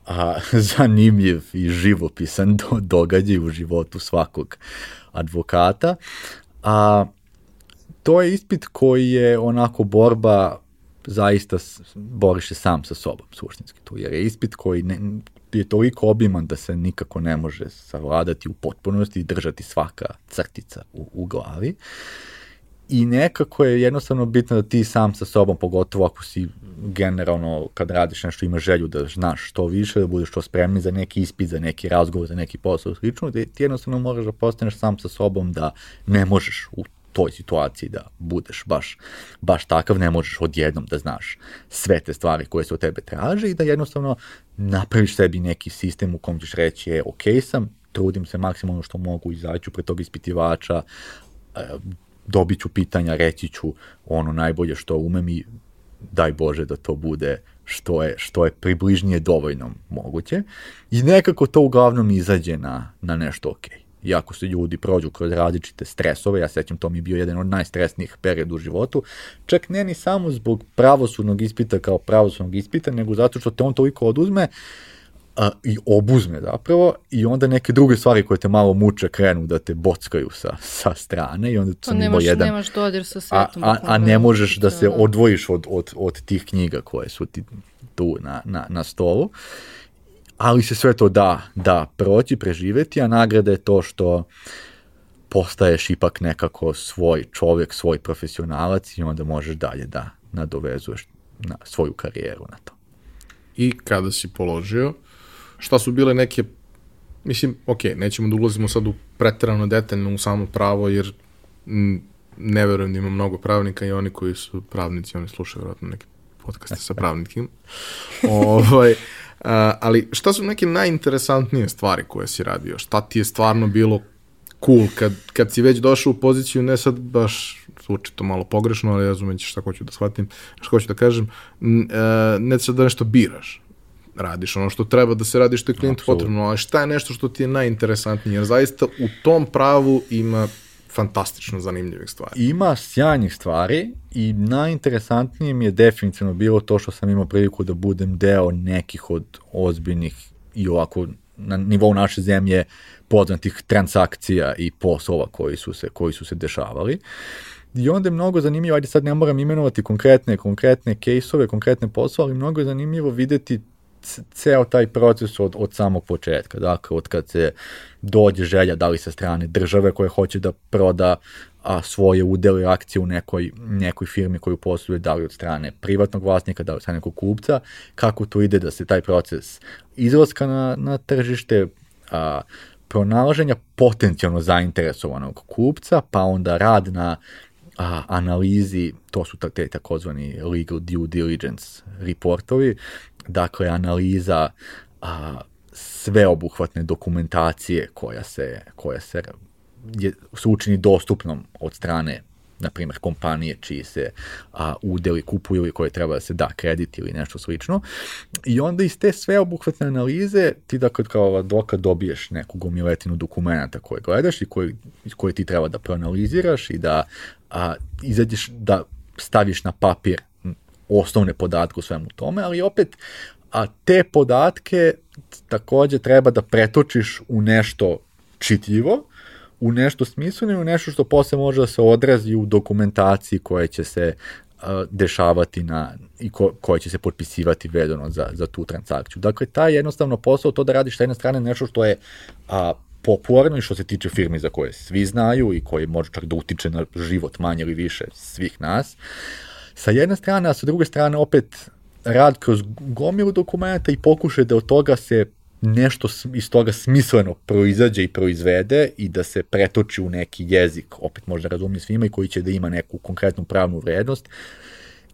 a, zanimljiv i živopisan do, događaj u životu svakog advokata. A, to je ispit koji je onako borba zaista boriš se sam sa sobom suštinski tu, jer je ispit koji ne, je toliko obiman da se nikako ne može savladati u potpunosti i držati svaka crtica u, u glavi. I nekako je jednostavno bitno da ti sam sa sobom, pogotovo ako si generalno kad radiš nešto ima želju da znaš što više, da budeš što spremni za neki ispit, za neki razgovor, za neki posao, slično, da ti jednostavno moraš da postaneš sam sa sobom da ne možeš u toj situaciji da budeš baš, baš takav, ne možeš odjednom da znaš sve te stvari koje se od tebe traže i da jednostavno napraviš sebi neki sistem u kom ćeš reći, je, ok sam, trudim se maksimalno što mogu, izaću pred tog ispitivača, e, dobit ću pitanja, reći ću ono najbolje što umem i daj Bože da to bude što je, što je približnije dovoljno moguće i nekako to uglavnom izađe na, na nešto okej. Okay iako se ljudi prođu kroz različite stresove, ja sećam to mi je bio jedan od najstresnijih perioda u životu, čak ne ni samo zbog pravosudnog ispita kao pravosudnog ispita, nego zato što te on toliko oduzme, a, i obuzme zapravo i onda neke druge stvari koje te malo muče krenu da te bockaju sa, sa strane i onda pa sam nemaš, jedan... Nemaš dodir sa svetom. A, a, a ne možeš da se odvojiš od, od, od tih knjiga koje su ti tu na, na, na stolu ali se sve to da, da proći, preživeti, a nagrada je to što postaješ ipak nekako svoj čovjek, svoj profesionalac i onda možeš dalje da nadovezuješ na svoju karijeru na to. I kada si položio, šta su bile neke, mislim, ok, nećemo da ulazimo sad u pretrano detaljno u samo pravo, jer ne verujem da ima mnogo pravnika i oni koji su pravnici, oni slušaju vjerojatno neke podcaste sa pravnikim. ovaj, ali šta su neke najinteresantnije stvari koje si radio? Šta ti je stvarno bilo cool kad, kad si već došao u poziciju, ne sad baš zvuči to malo pogrešno, ali razumet ćeš šta hoću da shvatim, šta hoću da kažem, ne sad da nešto biraš, radiš ono što treba da se radi što je klijentu potrebno, ali šta je nešto što ti je najinteresantnije, jer zaista u tom pravu ima fantastično zanimljivih stvari. Ima sjajnih stvari i najinteresantnije mi je definitivno bilo to što sam imao priliku da budem deo nekih od ozbiljnih i ovako na nivou naše zemlje poznatih transakcija i poslova koji su se, koji su se dešavali. I onda je mnogo zanimljivo, ajde sad ne moram imenovati konkretne, konkretne kejsove, konkretne poslove, ali mnogo je zanimljivo videti ceo taj proces od, od samog početka, dakle od kad se dođe želja da li sa strane države koja hoće da proda a, svoje udele akcije u nekoj, nekoj firmi koju posluje, da li od strane privatnog vlasnika, da li od strane nekog kupca, kako to ide da se taj proces izlaska na, na tržište, a, pronalaženja potencijalno zainteresovanog kupca, pa onda rad na a, analizi, to su te takozvani legal due diligence reportovi, dakle analiza a, sveobuhvatne dokumentacije koja se, koja se je, se učini dostupnom od strane na primjer kompanije čiji se a, udeli kupuju ili koje treba da se da kredit ili nešto slično. I onda iz te sveobuhvatne analize ti da kad kao advokat dobiješ neku gomiletinu dokumenta koje gledaš i koje, koje ti treba da proanaliziraš i da a, izađeš da staviš na papir osnovne podatke u svemu tome, ali opet a te podatke takođe treba da pretočiš u nešto čitljivo, u nešto smisleno i u nešto što posle može da se odrazi u dokumentaciji koja će se dešavati na, i ko, koja će se potpisivati vedano za, za tu transakciju. Dakle, taj jednostavno posao, to da radiš sa jedne strane nešto što je a, popularno i što se tiče firmi za koje svi znaju i koje može čak da utiče na život manje ili više svih nas. Sa jedne strane, a sa druge strane opet rad kroz gomilu dokumenta i pokušaj da od toga se nešto iz toga smisleno proizađe i proizvede i da se pretoči u neki jezik, opet možda razumije svima i koji će da ima neku konkretnu pravnu vrednost,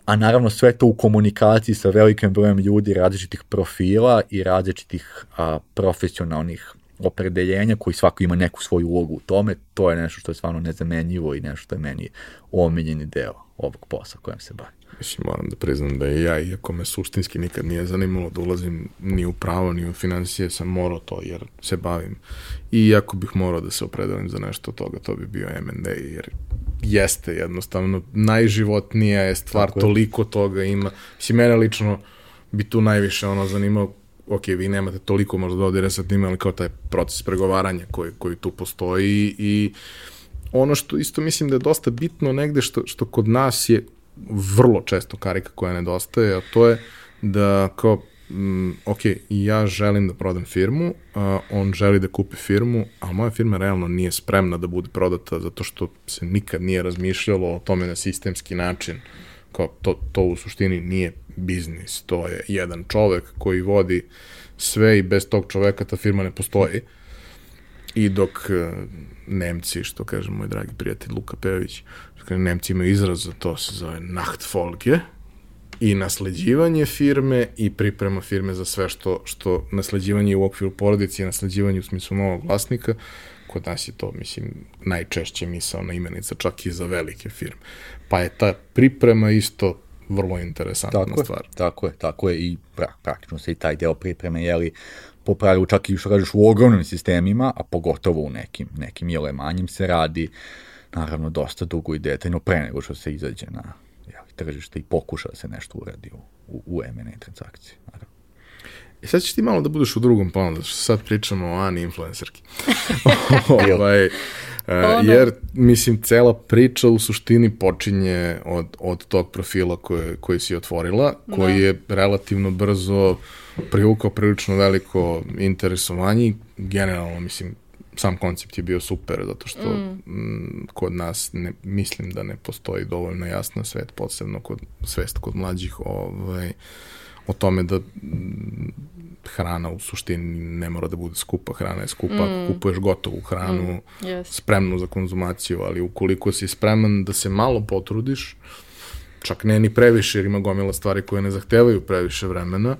a naravno sve to u komunikaciji sa velikim brojem ljudi različitih profila i različitih a, profesionalnih opredeljenja koji svako ima neku svoju ulogu u tome, to je nešto što je stvarno nezamenjivo i nešto što je meni omiljeni deo ovog posla kojem se bavim. Mislim, moram da priznam da i ja, iako me suštinski nikad nije zanimalo da ulazim ni u pravo, ni u financije, sam morao to jer se bavim. I iako bih morao da se opredelim za nešto od toga, to bi bio M&A, jer jeste jednostavno najživotnija je stvar, Tako je. toliko toga ima. Mislim, mene lično bi tu najviše ono zanimao ok, vi nemate toliko možda dodire sa tim, ali kao taj proces pregovaranja koji, koji tu postoji i ono što isto mislim da je dosta bitno negde što, što kod nas je vrlo često karika koja nedostaje, a to je da kao mm, ok, ja želim da prodam firmu, on želi da kupi firmu, a moja firma realno nije spremna da bude prodata zato što se nikad nije razmišljalo o tome na sistemski način. Kao to, to u suštini nije biznis, to je jedan čovek koji vodi sve i bez tog čoveka ta firma ne postoji. I dok uh, Nemci, što kaže moj dragi prijatelj Luka Pejović, Nemci imaju izraz za to, se zove Nachtfolge, i nasleđivanje firme i priprema firme za sve što, što nasleđivanje u okviru porodice i nasleđivanje u smislu novog vlasnika, kod nas je to, mislim, najčešće misalna imenica, čak i za velike firme. Pa je ta priprema isto vrlo interesantna tako stvar. Je, tako je, tako je i pra, praktično se i taj deo pripreme, jeli, po pravilu čak i što kažeš u ogromnim sistemima, a pogotovo u nekim, nekim jele manjim se radi naravno dosta dugo i detaljno pre nego što se izađe na jeli, tržište i pokuša da se nešto uradi u, u, u M&A transakciji. Naravno. I sad ćeš ti malo da budeš u drugom planu, zato što sad pričamo o Ani influencerki. ovaj, Uh, jer, mislim, cela priča u suštini počinje od, od tog profila koje, koji si otvorila, koji da. je relativno brzo privukao prilično veliko interesovanje generalno, mislim, sam koncept je bio super, zato što mm. m, kod nas ne, mislim da ne postoji dovoljno jasna svet, posebno kod, svest kod mlađih ovaj, o tome da hrana u suštini ne mora da bude skupa, hrana je skupa, mm. kupuješ gotovu hranu, mm. yes. spremnu za konzumaciju, ali ukoliko si spreman da se malo potrudiš, čak ne ni previše, jer ima gomila stvari koje ne zahtevaju previše vremena,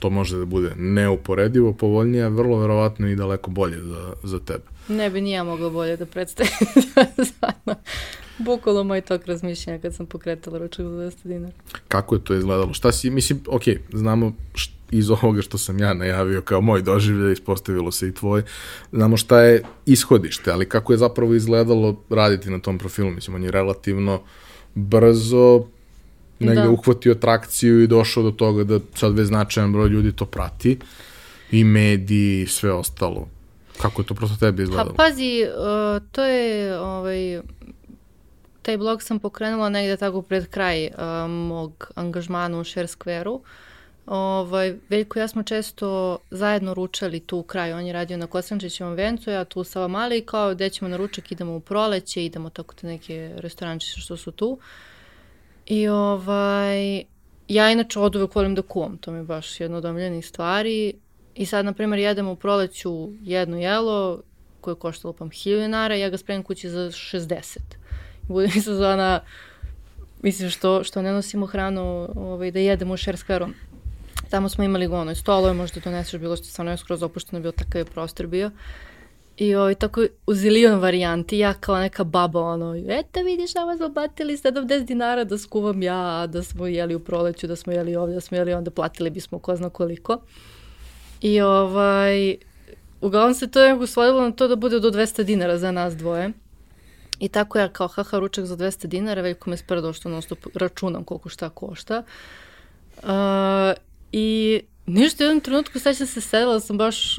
to može da bude neuporedivo povoljnije, a vrlo verovatno i daleko bolje za, za tebe. Ne bi nija mogla bolje da predstavim. Bukvalo moj tok razmišljanja kad sam pokretala ručak za 200 dinara. Kako je to izgledalo? Šta si, mislim, ok, znamo št, iz ovoga što sam ja najavio kao moj doživlje, ispostavilo se i tvoj, znamo šta je ishodište, ali kako je zapravo izgledalo raditi na tom profilu, mislim, on je relativno brzo negde da. uhvatio trakciju i došao do toga da sad već značajan broj ljudi to prati i mediji i sve ostalo. Kako je to prosto tebi izgledalo? Pa pazi, uh, to je ovaj, taj blog sam pokrenula negde tako pred kraj uh, mog angažmana u Share Square-u. Ovaj, Veljko i ja smo često zajedno ručali tu u kraju. On je radio na Kosančićevom vencu, ja tu sa mali i kao gde ćemo na ručak, idemo u proleće, idemo tako te neke restorančiće što su tu. I ovaj, ja inače od uvek volim da kuvam, to mi je baš jedna od omiljenih stvari. I sad, na primjer, jedemo u proleću jedno jelo koje je koštalo pam 1000 dinara, ja ga spremim kući za 60. Bude mi sezona, mislim, što, što ne nosimo hranu ovaj, da jedemo u šerskveru. Tamo smo imali ono, stolove, možda doneseš bilo što stvarno je skroz opušteno, bio takav je prostor bio. I ovaj, tako u zilion varijanti, ja kao neka baba, ono, eto vidiš da vas obatili 70 dinara da skuvam ja, da smo jeli u proleću, da smo jeli ovdje, da smo jeli onda, platili bismo ko zna koliko. I ovaj, uglavnom se to je usvojilo na to da bude do 200 dinara za nas dvoje. I tako ja kao haha ručak za 200 dinara, veliko me sprdo što non stop računam koliko šta košta. Uh, I ništa u jednom trenutku sećam se sedela, sam baš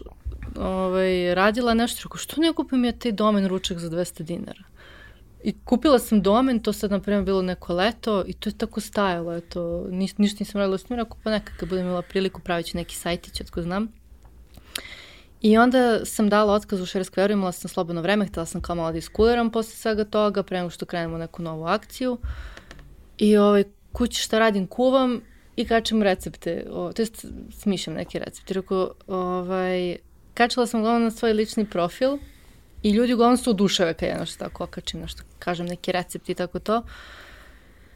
ovaj, radila nešto, rekao, što ne kupim ja taj domen ručak za 200 dinara? I kupila sam domen, to sad, na primjer, bilo neko leto i to je tako stajalo, eto, niš, ništa nisam radila s njim, rekao, pa nekak kad budem imala priliku, pravit ću neki sajtić, otko znam. I onda sam dala otkaz u Share imala sam slobodno vreme, htela sam kao malo da iskuliram posle svega toga, pre nego što krenemo neku novu akciju. I ovaj, kući šta radim, kuvam i kačem recepte, o, to jest smišljam neke recepte. Rekao, ovaj, kačala sam uglavnom na svoj lični profil i ljudi uglavnom su odušave kad ja nešto tako okačim, nešto kažem neki recept i tako to.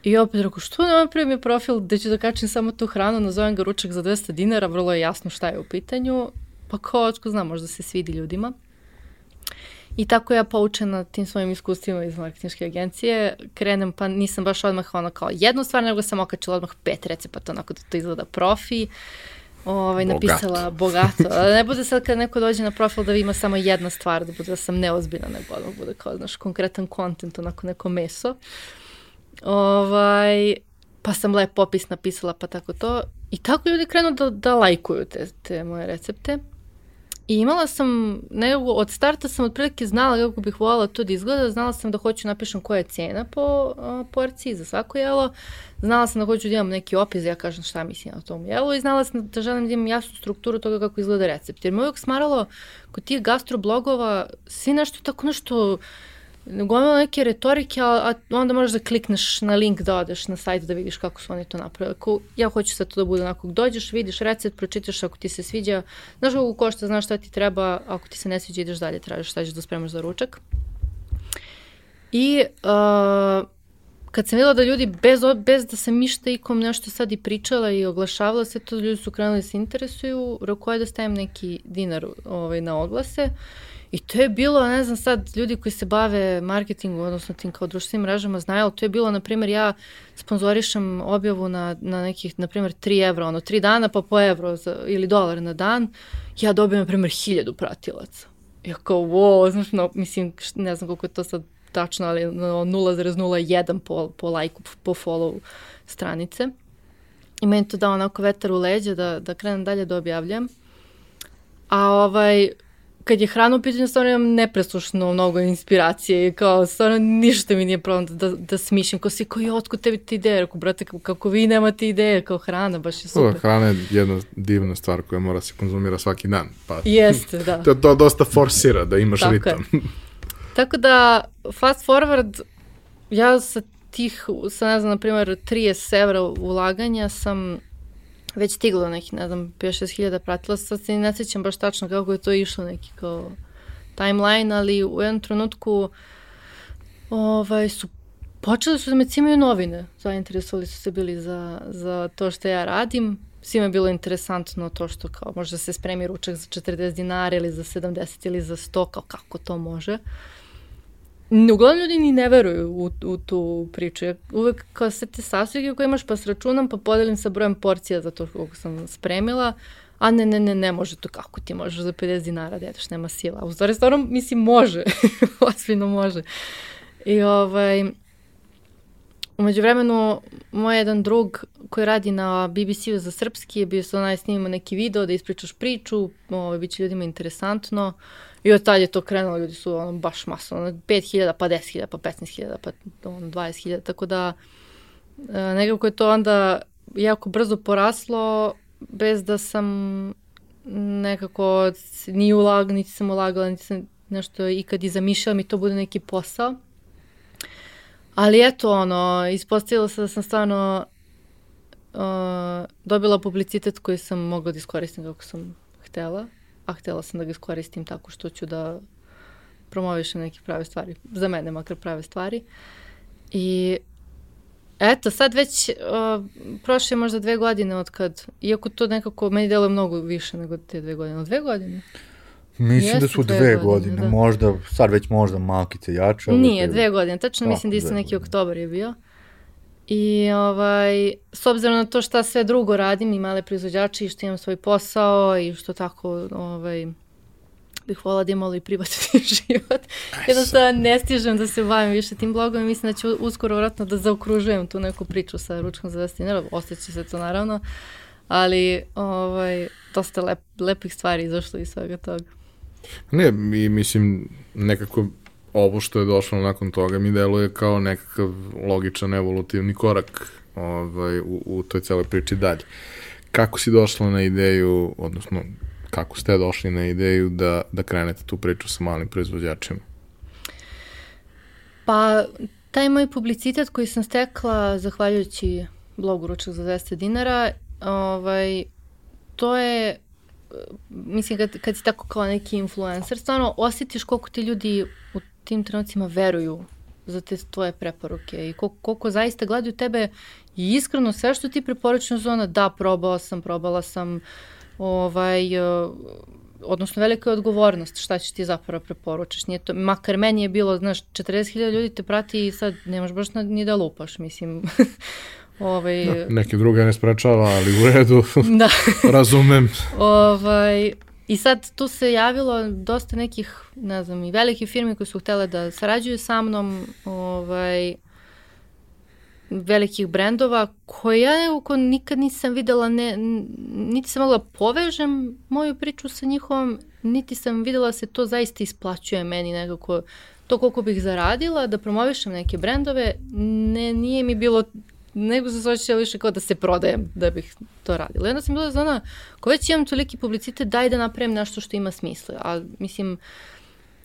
I opet rekao, što ne napravim profil gde ću da kačim samo tu hranu, nazovem ga ručak za 200 dinara, vrlo je jasno šta je u pitanju, pa ko otko zna, možda se svidi ljudima. I tako ja poučena tim svojim iskustvima iz marketinške agencije, krenem pa nisam baš odmah ono kao jednu stvar, nego sam okačila odmah pet recepata, onako da to izgleda profi. Ovaj, bogato. napisala bogato. Da ne bude sad kad neko dođe na profil da ima samo jedna stvar, da bude da sam neozbiljna, nego odmah bude kao, znaš, konkretan kontent, onako neko meso. Ovaj, pa sam lep popis napisala, pa tako to. I tako ljudi krenu da, da lajkuju te, te moje recepte. I imala sam, ne, od starta sam otprilike znala kako bih voljela to da izgleda, znala sam da hoću napišem koja je cena po uh, porciji za svako jelo, znala sam da hoću da imam neki opis, da ja kažem šta mislim na tom jelu i znala sam da želim da imam jasnu strukturu toga kako izgleda recept. Jer me uvijek smaralo kod tih gastroblogova svi nešto tako nešto gomila neke retorike, a, a onda možeš da klikneš na link da odeš na sajt da vidiš kako su oni to napravili. Ako, ja hoću sad to da bude onako, dođeš, vidiš recept, pročitaš ako ti se sviđa, znaš kako košta, znaš šta ti treba, ako ti se ne sviđa ideš dalje, tražiš šta ćeš da spremaš za ručak. I uh, kad sam videla da ljudi bez, bez da sam mišta ikom nešto sad i pričala i oglašavala se, to ljudi su krenuli da se interesuju, rekao je da stavim neki dinar ovaj, na oglase. I to je bilo, ne znam sad, ljudi koji se bave marketingom, odnosno tim kao društvenim mrežama znaju, ali to je bilo, na primjer, ja sponzorišem objavu na, na nekih, na primjer, 3 evra, ono, 3 dana pa po evro za, ili dolar na dan, ja dobijem, na primjer, 1000 pratilaca. Ja kao, wow, znaš, no, mislim, ne znam koliko je to sad tačno, ali no, 0,01 po, po lajku, po follow stranice. I meni to dao onako vetar u leđa da, da krenem dalje da objavljam. A ovaj, kad je hrana u pitanju, stvarno imam nepreslušno mnogo inspiracije i kao stvarno ništa mi nije problem da, da, smišljam. Kao svi, kao je, otkud tebi ti ideje? Rekao, brate, kako vi nemate ideje, kao hrana, baš je super. O, hrana je jedna divna stvar koja mora se konzumira svaki dan. Pa, Jeste, da. to, to dosta forsira da imaš Tako ritam. Je. Tako da, fast forward, ja sa tih, sa ne znam, na primjer, 30 evra ulaganja sam već stiglo nekih, ne znam, 5-6 hiljada pratila, sad se ne sećam baš tačno kako je to išlo neki kao timeline, ali u jednom trenutku ovaj, su počeli su da me cimaju novine, zainteresovali su se bili za, za to što ja radim, svima je bilo interesantno to što kao može da se spremi ručak za 40 dinara ili za 70 ili za 100, kao kako to može. Uh, uglavnom ljudi ni ne veruju u, u tu priču. Uvek kao sve te sasvige koje imaš pa sračunam pa podelim sa brojem porcija za to koliko sam spremila, a ne, ne, ne, ne može to, kako ti možeš za 50 dinara da jedeš, nema sila. U stvari, stvarno, mislim, može, osvino može. I ovaj, umeđu vremenu, moj jedan drug koji radi na BBC-u za srpski je bio onaj snimimo neki video da ispričaš priču, ovo, bit će ljudima interesantno. I od tad je to krenulo, ljudi su ono, baš masno, ono, 5000, pa 10.000, pa 15.000, pa ono, 20.000, tako da e, nekako je to onda jako brzo poraslo, bez da sam nekako ni ulag, niti sam ulagala, niti sam nešto ikad i zamišljala mi to bude neki posao. Ali eto, ono, ispostavilo se da sam stvarno uh, dobila publicitet koji sam mogla da iskoristim kako sam htela, a htela sam da ga iskoristim tako što ću da promovišem neke prave stvari, za mene makar prave stvari. I eto, sad već uh, prošle možda dve godine od kad, iako to nekako meni deluje mnogo više nego te dve godine, dve godine? Mislim da su dve dve godine, godine, da. možda, sad već možda malkice jače. ali Nije, dve- godine, tačno Tako, mislim da isto neki oktobar je bio. I ovaj, s obzirom na to šta sve drugo radim i male proizvođače i što imam svoj posao i što tako ovaj, bih volila da imam malo i privatni život. Jednostavno ne stižem da se bavim više tim blogom i mislim da ću uskoro vratno da zaokružujem tu neku priču sa ručkom za 10 dinara. Ostaće se to naravno, ali ovaj, dosta lep, lepih stvari izašlo iz svega toga. Ne, i mislim, nekako ovo što je došlo nakon toga mi deluje kao nekakav logičan evolutivni korak ovaj, u, u toj celoj priči dalje. Kako si došla na ideju, odnosno kako ste došli na ideju da, da krenete tu priču sa malim proizvođačima? Pa, taj moj publicitet koji sam stekla zahvaljujući blogu Ručak za 200 dinara, ovaj, to je, mislim, kad, kad si tako kao neki influencer, stvarno osjetiš koliko ti ljudi u tim trenucima veruju za te tvoje preporuke i koliko, koliko zaista gledaju tebe i iskreno sve što ti preporučuješ zona, da, probao sam, probala sam, ovaj, e, odnosno velika je odgovornost šta ćeš ti zapravo preporučiš. Nije to, makar meni je bilo, znaš, 40.000 ljudi te prati i sad nemaš baš ni da lupaš, mislim. ovaj, Da, neke druge ne sprečava, ali u redu, da. razumem. Ovaj, I sad tu se javilo dosta nekih, ne znam, i velikih firmi koji su htele da sarađuju sa mnom, ovaj, velikih brendova koje ja nekako nikad nisam videla, ne, niti sam mogla povežem moju priču sa njihovom, niti sam videla da se to zaista isplaćuje meni nekako to koliko bih zaradila, da promovišem neke brendove, ne, nije mi bilo nego sam se osjećala više kao da se prodajem da bih to radila. Onda sam bila za ona, ko već imam toliki publicitet, daj da napravim nešto što ima smisla. A mislim,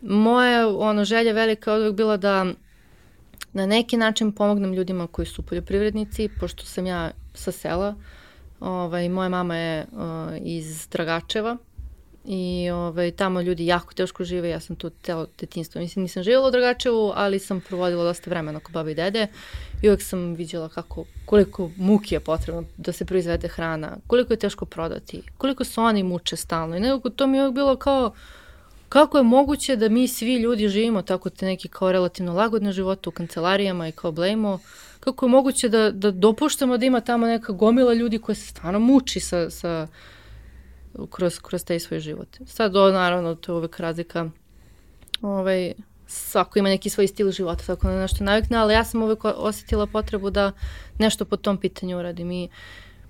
moja ono, želja velika je bila da na neki način pomognem ljudima koji su poljoprivrednici, pošto sam ja sa sela. Ovaj, moja mama je uh, iz Dragačeva i ovaj, tamo ljudi jako teško žive, ja sam tu celo detinstvo. Mislim, nisam živjela u Dragačevu, ali sam provodila dosta vremena kod baba i dede i uvek sam viđala kako, koliko muki je potrebno da se proizvede hrana, koliko je teško prodati, koliko se oni muče stalno. I nekako to mi je uvek bilo kao, kako je moguće da mi svi ljudi živimo tako te neki kao relativno lagodne živote u kancelarijama i kao blejmo, kako je moguće da, da dopuštamo da ima tamo neka gomila ljudi koja se stvarno muči sa, sa, kroz, kroz taj svoj život. Sad, o, naravno, to je uvek razlika ovaj, svako ima neki svoj stil života, tako na nešto navikne, ali ja sam uvek osetila potrebu da nešto po tom pitanju uradim i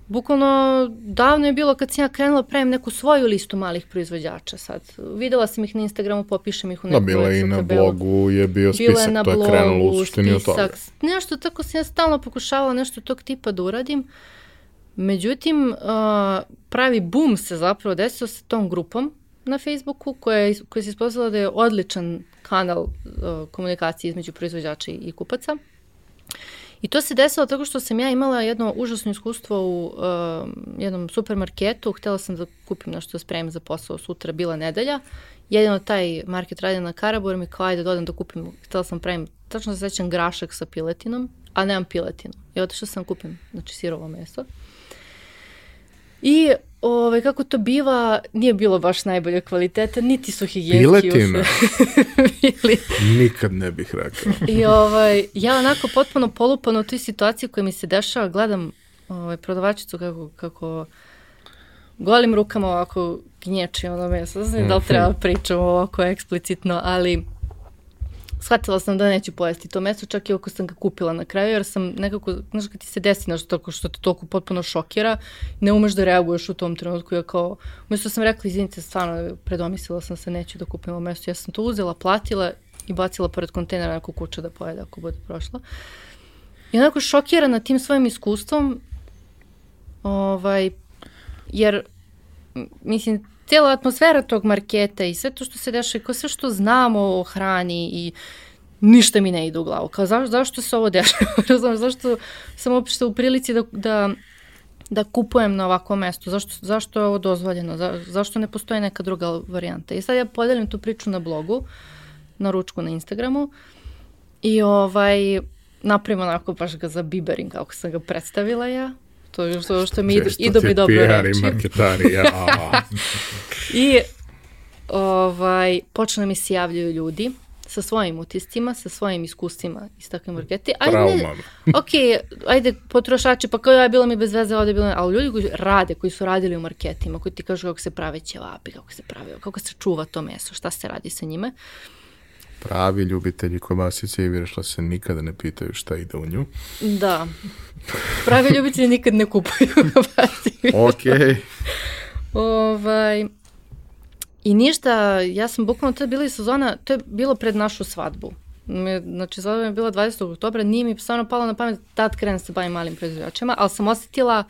bukvalno davno je bilo kad sam ja krenula pravim neku svoju listu malih proizvođača sad. Videla sam ih na Instagramu, popišem ih u Da, neku bila je i na tabelu. blogu, je bio Bilo je spisak, na to je blogu, krenulo u suštini od toga. spisak, nešto tako sam ja stalno pokušavala nešto tog tipa da uradim. Međutim, uh, pravi boom se zapravo desio sa tom grupom na Facebooku koja, koja se ispostavila da je odličan kanal uh, komunikacije između proizvođača i, kupaca. I to se desilo tako što sam ja imala jedno užasno iskustvo u uh, jednom supermarketu. Htela sam da kupim nešto da spremim za posao sutra, bila nedelja. Jedino taj market radi na Karaboru mi kao ajde dodam da kupim. Htela sam pravim, tačno se sećam grašak sa piletinom, a nemam piletinu. I otišla sam kupim, znači sirovo meso. I ovaj, kako to biva, nije bilo baš najbolje kvaliteta, niti su higijenski Piletina? bili. Nikad ne bih rekao. I ovaj, ja onako potpuno polupana u toj situaciji koja mi se dešava, gledam ovaj, prodavačicu kako, kako golim rukama ovako gnječi ono meso. Znam da li treba pričam ovako eksplicitno, ali shvatila sam da neću pojesti to meso, čak i ako sam ga kupila na kraju, jer sam nekako, znaš kad ti se desi nešto tako što te toliko potpuno šokira, ne umeš da reaguješ u tom trenutku, ja kao, umjesto sam rekla, izvinite, stvarno, predomislila sam se, neću da kupim ovo meso, ja sam to uzela, platila i bacila pored kontejnera neku kuću da pojede ako bude prošla. I onako šokirana tim svojim iskustvom, ovaj, jer, mislim, cijela atmosfera tog marketa i sve to što se dešava, kao sve što znamo o hrani i ništa mi ne ide u glavu. Kao zašto, zašto se ovo dešava? Razumem, zašto sam uopšte u prilici da, da, da kupujem na ovako mesto? Zašto, zašto je ovo dozvoljeno? Za, zašto ne postoji neka druga varijanta? I sad ja podelim tu priču na blogu, na ručku na Instagramu i ovaj, napravim onako baš ga za biberin kako sam ga predstavila ja To je što, što mi idu, idu mi dobro reći. marketari, ja. I ovaj, počne mi se javljaju ljudi sa svojim utiscima, sa svojim iskustvima iz takve markete. Ajde, Traumama. ok, ajde, potrošači, pa kao ja, bilo mi bez veze, ovde bilo, ali ljudi koji rade, koji su radili u marketima, koji ti kažu kako se prave ćevapi, kako se prave, kako se čuva to meso, šta se radi sa njime. Pravi ljubitelji kobasice i virešla se nikada ne pitaju šta ide u nju. Da. Pravi ljubitelji nikad ne kupuju kobasice. Ok. Ovaj, I ništa, ja sam bukvalno, to je bila i sezona, to je bilo pred našu svadbu. Me, znači, sezona je bila 20. oktobra, nije mi stvarno palo na pamet, tad krenem da se bavim malim proizvođačima, ali sam osetila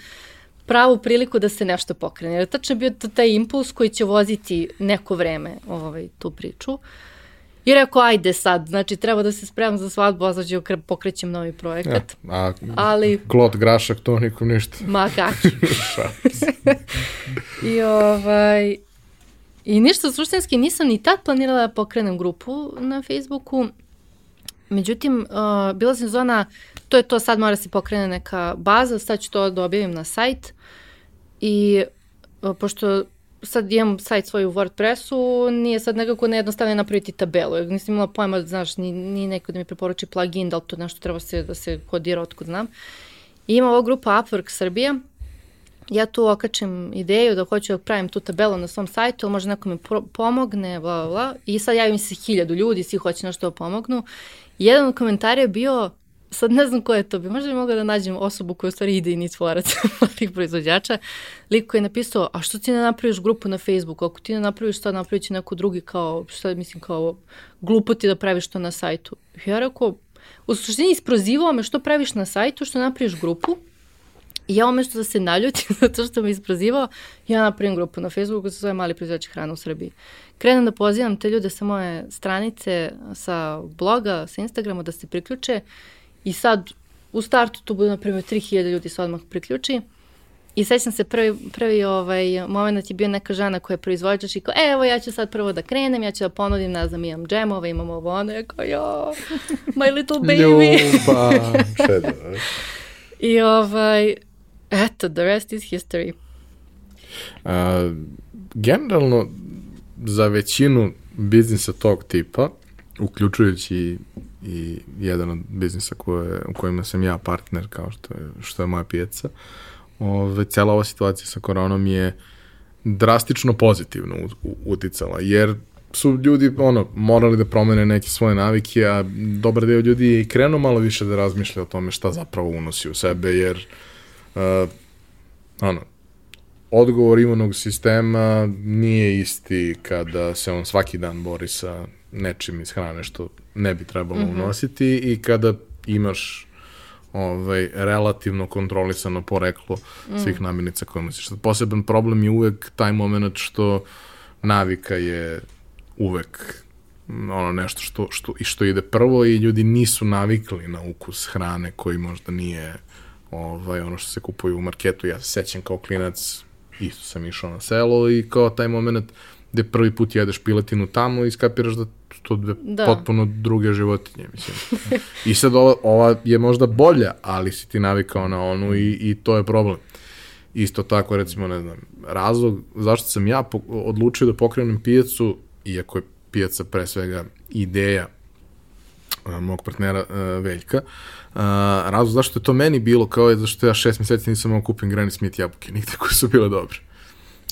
pravu priliku da se nešto pokrene. Jer tačno je bio to taj impuls koji će voziti neko vreme ovaj, tu priču. I rekao, ajde sad, znači treba da se spremam za svadbu, a ću pokrećem novi projekat. Ja, a Ali- Klot Grašak to nikom ništa. Ma kakvi. I ovaj... I ništa suštinski nisam ni tad planirala da pokrenem grupu na Facebooku. Međutim, uh, bila sam zona, to je to, sad mora se pokrene neka baza, sad ću to da objavim na sajt. I uh, pošto sad imam sajt svoj u WordPressu, nije sad nekako nejednostavno napraviti tabelu. Jer nisam imala pojma, znaš, ni, ni neko da mi preporuči plugin, da li to nešto treba se, da se kodira otkud znam. I ima ova grupa Upwork Srbija, ja tu okačem ideju da hoću da pravim tu tabelu na svom sajtu, može neko mi pomogne, bla, bla, bla. I sad javim se hiljadu ljudi, svi hoće nešto da pomognu. Jedan od komentara je bio, sad ne znam ko je to bio, možda bi mogla da nađem osobu koja u stvari ide i nic tvorac malih proizvođača, lik koji je napisao, a što ti ne napraviš grupu na Facebooku, ako ti ne napraviš to, napravit će neko drugi kao, šta mislim, kao glupo ti da praviš to na sajtu. Ja rekao, u suštini isprozivao me što praviš na sajtu, što napraviš grupu, I ja umesto da se naljutim zato što me isprozivao, ja napravim grupu na Facebooku koja se zove Mali proizvođač hrana u Srbiji. Krenem da pozivam te ljude sa moje stranice, sa bloga, sa Instagrama da se priključe i sad u startu tu bude na primjer 3000 ljudi se odmah priključi I sećam se prvi, prvi ovaj, moment je bio neka žena koja je proizvođač i kao, e, evo ja ću sad prvo da krenem, ja ću da ponudim, ne znam, imam džemove, imam ovo ono, ja kao, jo, my little baby. Ljubav. I ovaj, eto, the rest is history. A, generalno, za većinu biznisa tog tipa, uključujući i, jedan od biznisa koje, u kojima sam ja partner, kao što je, što je moja pijaca, ove, cela ova situacija sa koronom je drastično pozitivno uticala, jer su ljudi ono, morali da promene neke svoje navike, a dobar deo ljudi je i krenuo malo više da razmišlja o tome šta zapravo unosi u sebe, jer uh, ono, odgovor imunog sistema nije isti kada se on svaki dan bori sa nečim iz hrane što ne bi trebalo mm -hmm. unositi i kada imaš ovaj, relativno kontrolisano poreklo mm. svih namirnica koje nosiš. Poseban problem je uvek taj moment što navika je uvek mm, ono nešto što, što, i što ide prvo i ljudi nisu navikli na ukus hrane koji možda nije ovaj, ono što se kupuje u marketu. Ja se sećam kao klinac, isto sam išao na selo i kao taj moment gde prvi put jedeš piletinu tamo i skapiraš da to dve Da. potpuno druge životinje, mislim. I sad ova, ova je možda bolja, ali si ti navikao na onu i, i to je problem. Isto tako, recimo, ne znam, razlog zašto sam ja odlučio da pokrenem pijacu, iako je pijaca pre svega ideja mog partnera a, Veljka. A, razlog zašto je to meni bilo kao je zašto ja šest meseci nisam mogao kupim Granny Smith jabuke, nigde koje su bile dobre.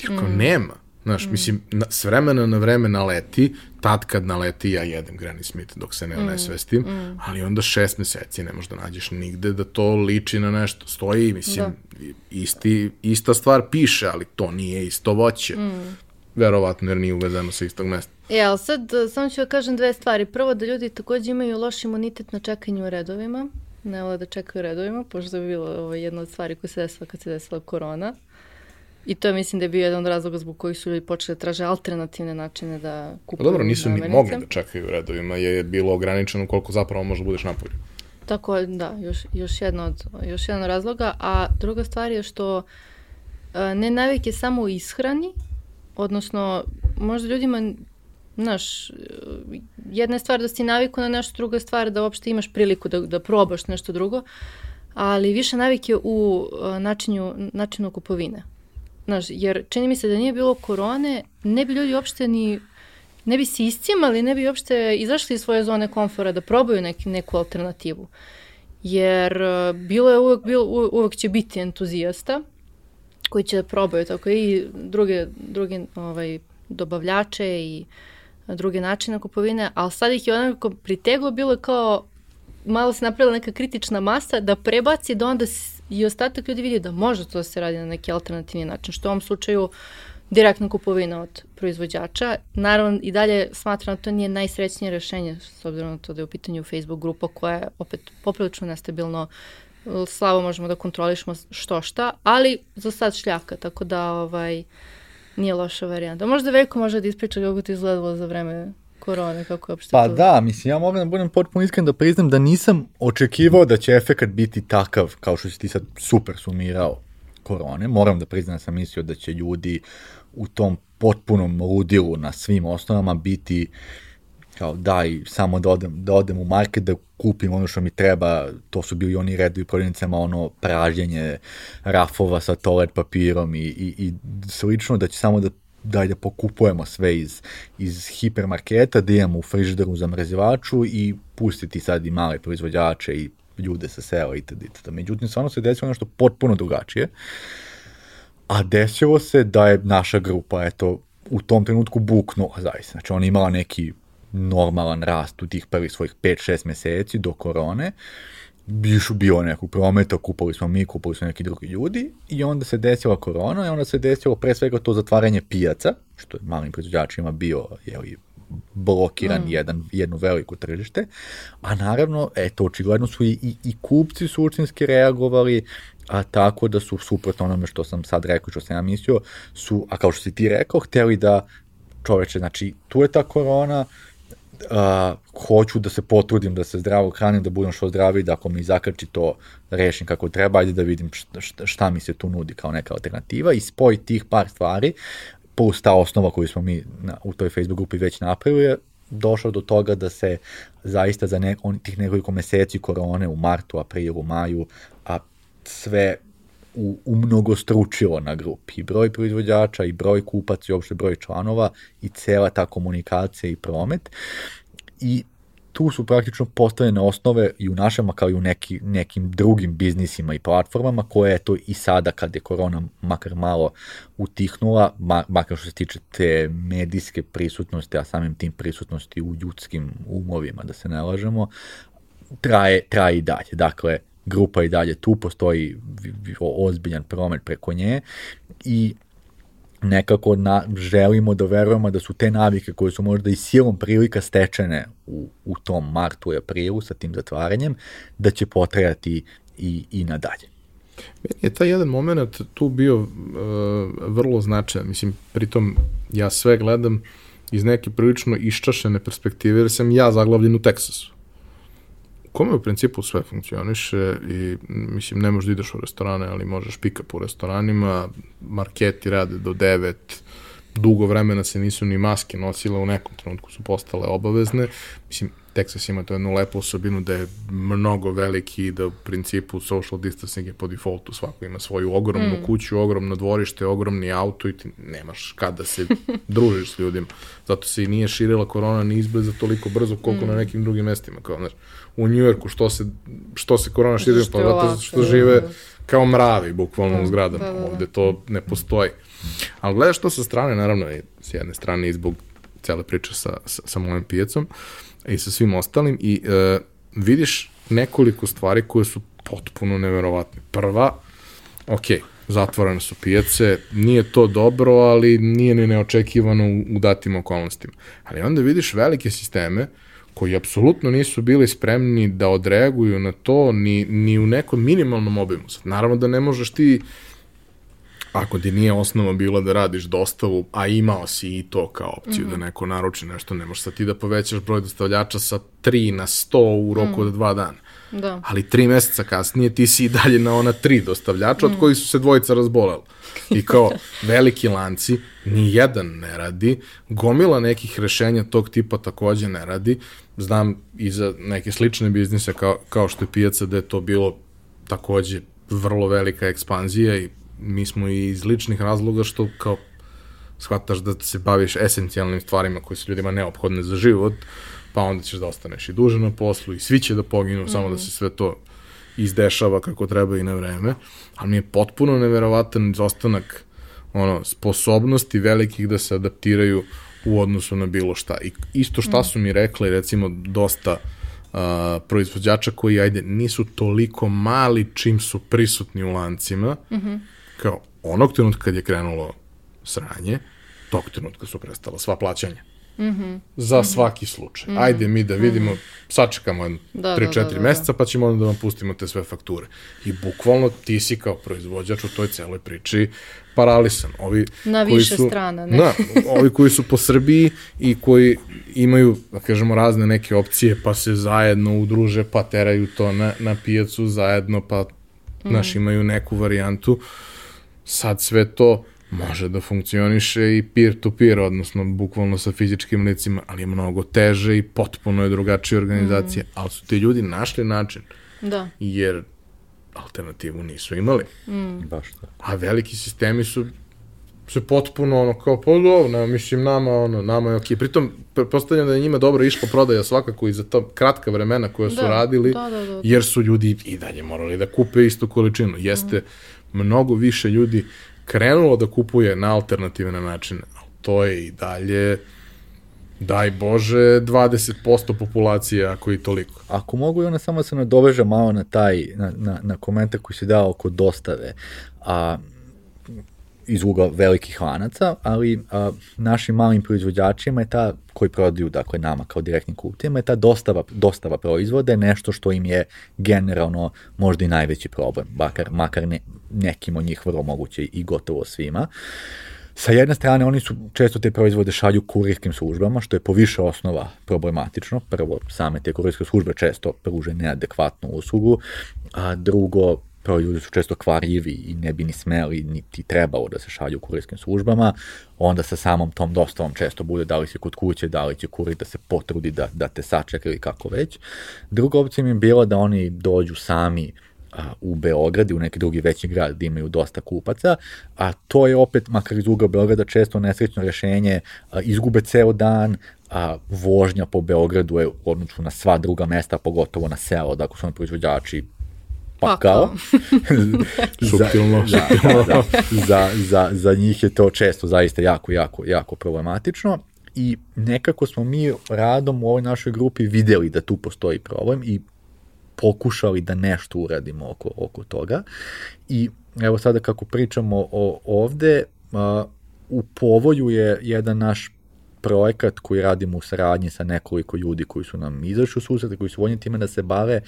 Jer kao nema. Znaš, mm. mislim, na, s vremena na vreme naleti, tad kad naleti ja jedem Granny Smith dok se ne mm. onesvestim, mm. ali onda šest meseci ne možeš da nađeš nigde da to liči na nešto. Stoji, mislim, da. isti, ista stvar piše, ali to nije isto voće. Mm. Verovatno jer nije uvezeno sa istog mesta. E, ali sad samo ću da kažem dve stvari. Prvo da ljudi takođe imaju loš imunitet na čekanju u redovima. Ne vole da čekaju u redovima, pošto je bilo ovo, jedna od stvari koja se desila kad se desila korona. I to je, mislim, da je bio jedan od razloga zbog kojih su ljudi počeli da traže alternativne načine da kupuju Pa dobro, nisu ni mogli da čekaju u redovima, je bilo ograničeno koliko zapravo možda budeš napolju. Tako, da, još, još, jedno od, još jedan od razloga. A druga stvar je što a, ne navike samo u ishrani, odnosno možda ljudima znaš, jedna je stvar da si naviku na nešto, druga je stvar da uopšte imaš priliku da, da probaš nešto drugo, ali više navike u načinu, načinu kupovine. Znaš, jer čini mi se da nije bilo korone, ne bi ljudi uopšte ni ne bi se iscimali, ne bi uopšte izašli iz svoje zone komfora da probaju neki, neku alternativu. Jer uh, bilo je uvek, bilo, uvek će biti entuzijasta koji će da probaju tako i druge, druge ovaj, dobavljače i druge načine kupovine, ali sad ih je onako priteglo, bilo je kao malo se napravila neka kritična masa da prebaci da onda i ostatak ljudi vidi da može to da se radi na neki alternativni način, što u ovom slučaju direktna kupovina od proizvođača. Naravno, i dalje smatram da to nije najsrećnije rešenje, s obzirom na to da je u pitanju Facebook grupa koja je opet poprilično nestabilno slabo možemo da kontrolišemo što šta, ali za sad šljaka, tako da ovaj, nije loša varijanta. Možda Veljko može da ispriča kako ti izgledalo za vreme korone, kako je uopšte Pa to? da, mislim, ja mogu da budem potpuno iskren da priznam da nisam očekivao da će efekat biti takav, kao što si ti sad super sumirao korone. Moram da priznam da sam mislio da će ljudi u tom potpunom ludilu na svim osnovama biti kao daj samo da odem, da odem u market da kupim ono što mi treba, to su bili oni redovi prodavnicama, ono pražnjenje rafova sa toalet papirom i, i, i slično, da će samo da daj da pokupujemo sve iz, iz hipermarketa, da imamo u frižideru za mrezivaču i pustiti sad i male proizvođače i ljude sa sela itd. itd. Međutim, stvarno se desilo nešto potpuno drugačije, a desilo se da je naša grupa, eto, u tom trenutku buknula zaista. Znači, ona imala neki normalan rast u tih prvih svojih 5-6 meseci do korone, bišu bio nekog prometa, kupali smo mi, kupali smo neki drugi ljudi i onda se desila korona i onda se desilo pre svega to zatvaranje pijaca, što je malim proizvođačima bio jeli, blokiran mm. jedan, jedno veliko tržište, a naravno, eto, očigledno su i, i, i kupci suštinski reagovali, a tako da su suprotno onome što sam sad rekao, što sam ja mislio, su, a kao što si ti rekao, hteli da čoveče, znači, tu je ta korona, uh, hoću da se potrudim da se zdravo hranim, da budem što zdraviji, da ako mi zakači to rešim kako treba, ajde da vidim šta, šta, mi se tu nudi kao neka alternativa i spoj tih par stvari plus ta osnova koju smo mi na, u toj Facebook grupi već napravili došao do toga da se zaista za ne, on, tih nekoliko meseci korone u martu, aprilu, maju, a sve u, umnogostručilo na grupi. I broj proizvođača, i broj kupaca, i uopšte broj članova, i cela ta komunikacija i promet. I tu su praktično postavljene osnove i u našem, kao i u neki, nekim drugim biznisima i platformama, koje je to i sada kad je korona makar malo utihnula, makar što se tiče te medijske prisutnosti, a samim tim prisutnosti u ljudskim umovima, da se ne lažemo, traje, traje i dalje. Dakle, grupa i dalje tu, postoji ozbiljan promet preko nje i nekako na, želimo da verujemo da su te navike koje su možda i silom prilika stečene u, u tom martu i aprilu sa tim zatvaranjem, da će potrajati i, i nadalje. Meni je taj jedan moment tu bio uh, vrlo značajan. Mislim, pritom ja sve gledam iz neke prilično iščašene perspektive, jer sam ja zaglavljen u Teksasu kome u principu sve funkcioniše i mislim ne možeš da ideš u restorane, ali možeš pika po restoranima, marketi rade do 9, dugo vremena se nisu ni maske nosile, u nekom trenutku su postale obavezne. Mislim, Texas ima to jednu lepu osobinu da je mnogo veliki i da u principu social distancing je po defaultu, svako ima svoju ogromnu mm. kuću, ogromno dvorište, ogromni auto i ti nemaš kada se družiš s ljudima. Zato se i nije širila korona ni izbliza toliko brzo koliko mm. na nekim drugim mestima. Kao, znaš, u Njujorku što se, što se korona širi, pa zato što žive kao mravi, bukvalno u zgradama. da, da, da. Ovde to ne postoji. Ali gledaš to sa strane, naravno, s jedne strane i zbog cele priče sa, sa, sa mojim pijecom i sa svim ostalim i e, vidiš nekoliko stvari koje su potpuno neverovatne. Prva, ok, zatvorene su pijace, nije to dobro, ali nije ni neočekivano u, u datim okolnostima. Ali onda vidiš velike sisteme koji apsolutno nisu bili spremni da odreaguju na to ni, ni u nekom minimalnom obimu. Sad, naravno da ne možeš ti ako ti nije osnova bila da radiš dostavu, a imao si i to kao opciju mm -hmm. da neko naruči nešto, ne možeš sad ti da povećaš broj dostavljača sa 3 na 100 u roku mm. od dva dana. Da. Ali tri meseca kasnije ti si i dalje na ona tri dostavljača mm. od kojih su se dvojica razboleli. I kao veliki lanci, ni jedan ne radi, gomila nekih rešenja tog tipa takođe ne radi. Znam i za neke slične biznise kao, kao što je pijaca da je to bilo takođe vrlo velika ekspanzija i mi smo i iz ličnih razloga što kao shvataš da se baviš esencijalnim stvarima koje su ljudima neophodne za život, pa onda ćeš da ostaneš i duže na poslu i svi će da poginu, mm. samo da se sve to izdešava kako treba i na vreme, ali mi je potpuno neverovatan izostanak ono, sposobnosti velikih da se adaptiraju u odnosu na bilo šta. I isto šta mm. su mi rekli, recimo, dosta uh, proizvođača koji, ajde, nisu toliko mali čim su prisutni u lancima, mm -hmm kao onog trenutka kad je krenulo sranje, tog trenutka su prestala sva plaćanja. Mm -hmm. Za svaki slučaj. Mm -hmm. Ajde mi da vidimo, mm -hmm. sačekamo 3-4 da, da, da, da, meseca, pa ćemo onda da vam pustimo te sve fakture. I bukvalno ti si kao proizvođač u toj celoj priči paralisan. Ovi Na koji više su, strana. Ne? Da, ovi koji su po Srbiji i koji imaju, da kažemo, razne neke opcije, pa se zajedno udruže, pa teraju to na, na pijacu zajedno, pa mm. naš imaju neku varijantu. Uh, sad sve to može da funkcioniše i peer-to-peer, odnosno bukvalno sa fizičkim licima, ali je mnogo teže i potpuno je drugačija organizacija, mm. ali su ti ljudi našli način. Da. Jer alternativu nisu imali. Mm. Baš to. A veliki sistemi su se potpuno ono kao pa dobro, mislim nama ono nama je okej. Pritom pretpostavljam da je njima dobro išla prodaja svakako i za to kratka vremena koja su da, radili da, da, da. jer su ljudi i dalje morali da kupe istu količinu. Jeste mm mnogo više ljudi krenulo da kupuje na alternativne načine, to je i dalje daj Bože, 20% populacije, ako i toliko. Ako mogu i ona samo se nadoveže malo na taj, na, na, na komentar koji si dao oko dostave, a, iz ugla velikih lanaca, ali a, našim malim proizvođačima je ta, koji prodaju dakle, nama kao direktnim kupcima, je ta dostava, dostava proizvode nešto što im je generalno možda i najveći problem, makar, makar ne, nekim od njih vrlo moguće i gotovo svima. Sa jedne strane, oni su često te proizvode šalju kurirskim službama, što je po više osnova problematično. Prvo, same te kurirske službe često pruže neadekvatnu uslugu, a drugo, proizvodi su često kvarljivi i ne bi ni smeli, niti trebalo da se šalju kurirskim službama, onda sa samom tom dostavom često bude da li si kod kuće, da li će kurir da se potrudi da, da te sačeka ili kako već. Druga opcija mi je bila da oni dođu sami a, u Beograd i u neki drugi veći grad gde imaju dosta kupaca, a to je opet, makar iz ugla Beograda, često nesrećno rešenje, a, izgube ceo dan, a vožnja po Beogradu je u na sva druga mesta, pogotovo na selo, dakle su oni proizvođači pa kao. Subtilno. za, da, da, za, za, za njih je to često zaista jako, jako, jako problematično i nekako smo mi radom u ovoj našoj grupi videli da tu postoji problem i pokušali da nešto uradimo oko, oko toga. I evo sada kako pričamo o, ovde, a, u povoju je jedan naš projekat koji radimo u saradnji sa nekoliko ljudi koji su nam izašli u susrete, koji su voljni time da se bave,